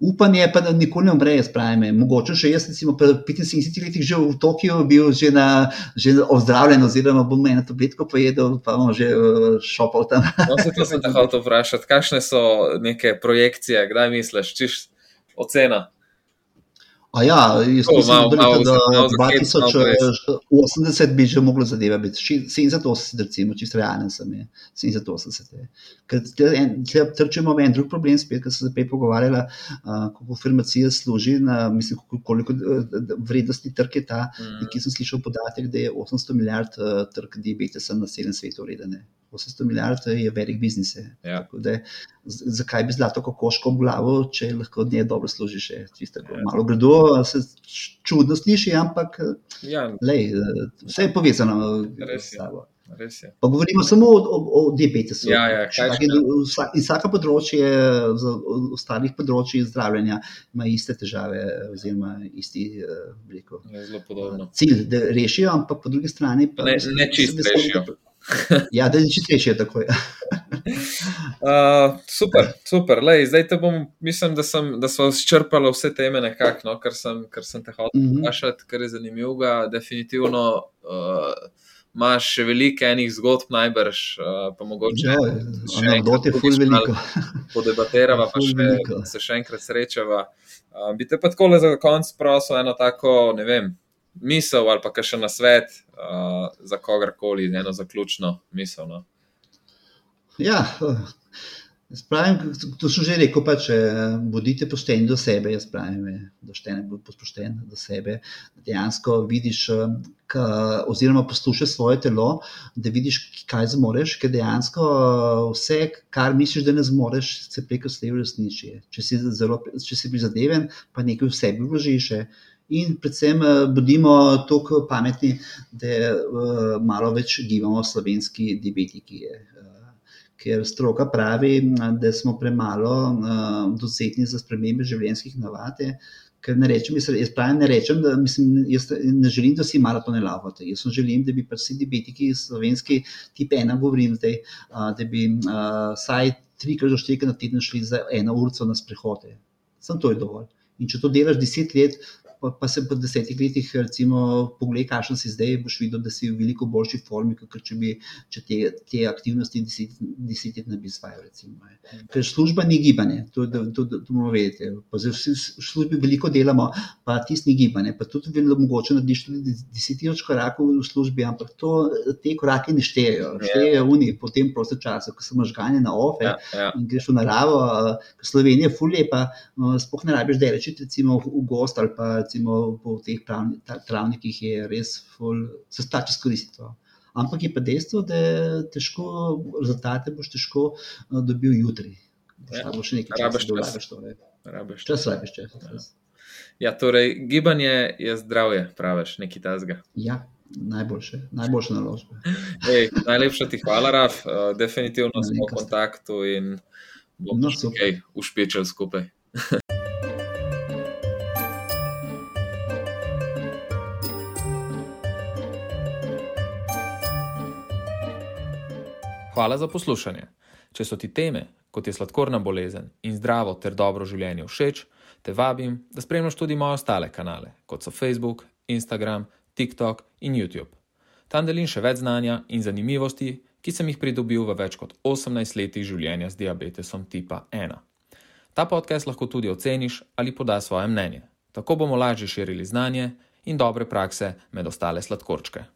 upanje pa, da nikoli ne umre, jaz pravim. Mogoče še jaz, recimo, pri 75 letih že v Tokiu bil že, na, že ozdravljen, oziroma bom eno tabletko pojedel, pa bom že šopal tam. No, se to sem te hotel vprašati. Kakšne so neke projekcije, kdaj misliš, čiš ocena? A ja, jaz Tako, mislim, malo- da malo do za- malo za hec, malo leta 2080 bi že moglo zadeva biti. Ši- 70-80, recimo, čisto realen sem je. 70-80 je. Ker trčimo v en drug problem, spet, ker se prej pogovarjala, uh, kako farmacija služi, na, mislim, koliko, koliko eh, vrednosti trg je ta. Mm. Nekje sem slišal podatek, da je 800 milijard uh, trg diabetesa na celem svetu vreden. 800 milijard je velik biznis. Ja. Tako da, z- zakaj bi zlato kokoško v glavo, če lahko od nje dobro služi še čisto tako Ja. malo grdo, se čudno sliši, ampak Ja, lej, vse je povezano Res s je. sabo. res je. Pa govorimo samo o, o, o diabetesu. Ja, ja, vsa- vsaka področje, za ostalih področji zdravljenja, ima iste težave, oziroma isti eh, rekel, zelo podobno. cilj, da rešijo, ampak po drugi strani pa Ne- ne čisto rešijo. Ja, da ne čisto rešijo tako. Ja. Uh, super, super. Lej, zdaj te bom, mislim, da, sem, da smo izčrpali vse teme, nekako, no, kar, sem, kar sem te hotel Mhm. vprašati, kar je zanimivo. Definitivno uh, imaš še veliko enih zgodb, najbrž, uh, pa mogoče Ja, še anekdot je enkrat ful veliko. podebatirava, pa še, veliko. se še enkrat srečava. Uh, bi te pa tako za konec prosil eno tako, ne vem, misel ali pa še na svet uh, za kogarkoli, eno zaključno misel. No. Ja, jaz pravim, to sem že rekel, pač, bodite pošteni do sebe. Jaz pravim, eh, pošteni, bodi pošten do sebe. Dejansko vidiš, eh, ka, oziroma poslušaj svoje telo, da vidiš, kaj zmoreš, ker dejansko vse, kar misliš, da ne zmoreš, se preko sleve uresniči. Če si, zelo, če si prizadeven, pa nekaj v sebi vložiš. eh, In predvsem eh, bodimo tako pametni, da uh, malo več gibamo slovenski diabetiki. Uh, ker stroka pravi, da smo premalo dosegni za spremembe življenjskih navad. Ker ne rečem, jaz, pravim, ne rečem, da mislim, ne želim, da si maratone lavate. Jaz sem želim, da bi pa vsi diabetiki slovenski tip ena govorim zdaj, da bi vsaj trikrat do štirikrat na teden šli za eno urco na sprehode. Sam to je dovolj. In če to delaš deset let, pa, pa se po desetih letih, recimo, pogled, kakšen si zdaj, boš videl, da si v veliko boljši formi, kot če bi če te, te aktivnosti deset, deset let ne bi izvajal. Recimo. Ker služba ni gibanje, to, to, to, to, moramo vedeti. Pa v službi veliko delamo, pa tisti ni gibanje. Pa tudi mogoče narediš tudi deset tisoč korakov v službi, ampak to, te korake ne štejejo. Štejejo oni po tem prostem času, ko so možgane na ofe. Ja, ja. In greš v naravo, Slovenija je ful lepa, uh, sploh ne rabiš daleč, recimo v, v gost ali pa recimo po teh pravni, travnikih je res ful, se splača izkoristiti. Ampak je pa dejstvo, da težko, rezultate boš težko uh, dobil jutri. Ja. Ja. Bo še nekaj Rabiš časa, da vlagaš to. Rabiš. Čas rabiš, čas. Ja. čas. Ja, torej, gibanje je zdravje, praviš, nekaj tazga. Ja, najboljše, najboljše naložbe. Ej, najlepša ti hvala, Raf. Uh, definitivno smo v kontaktu in bomo No, še kaj ušpečili skupaj. Hvala za poslušanje. Če so ti teme, kot je sladkorna bolezen in zdravo ter dobro življenje všeč, te vabim, da spremljaš tudi moje ostale kanale, kot so Facebook, Instagram, TikTok in YouTube. Tam delim še več znanja in zanimivosti, ki sem jih pridobil v več kot 18 letih življenja z diabetesom tipa 1. Ta podcast lahko tudi oceniš ali podaš svoje mnenje. Tako bomo lažje širili znanje in dobre prakse med ostale sladkorčke.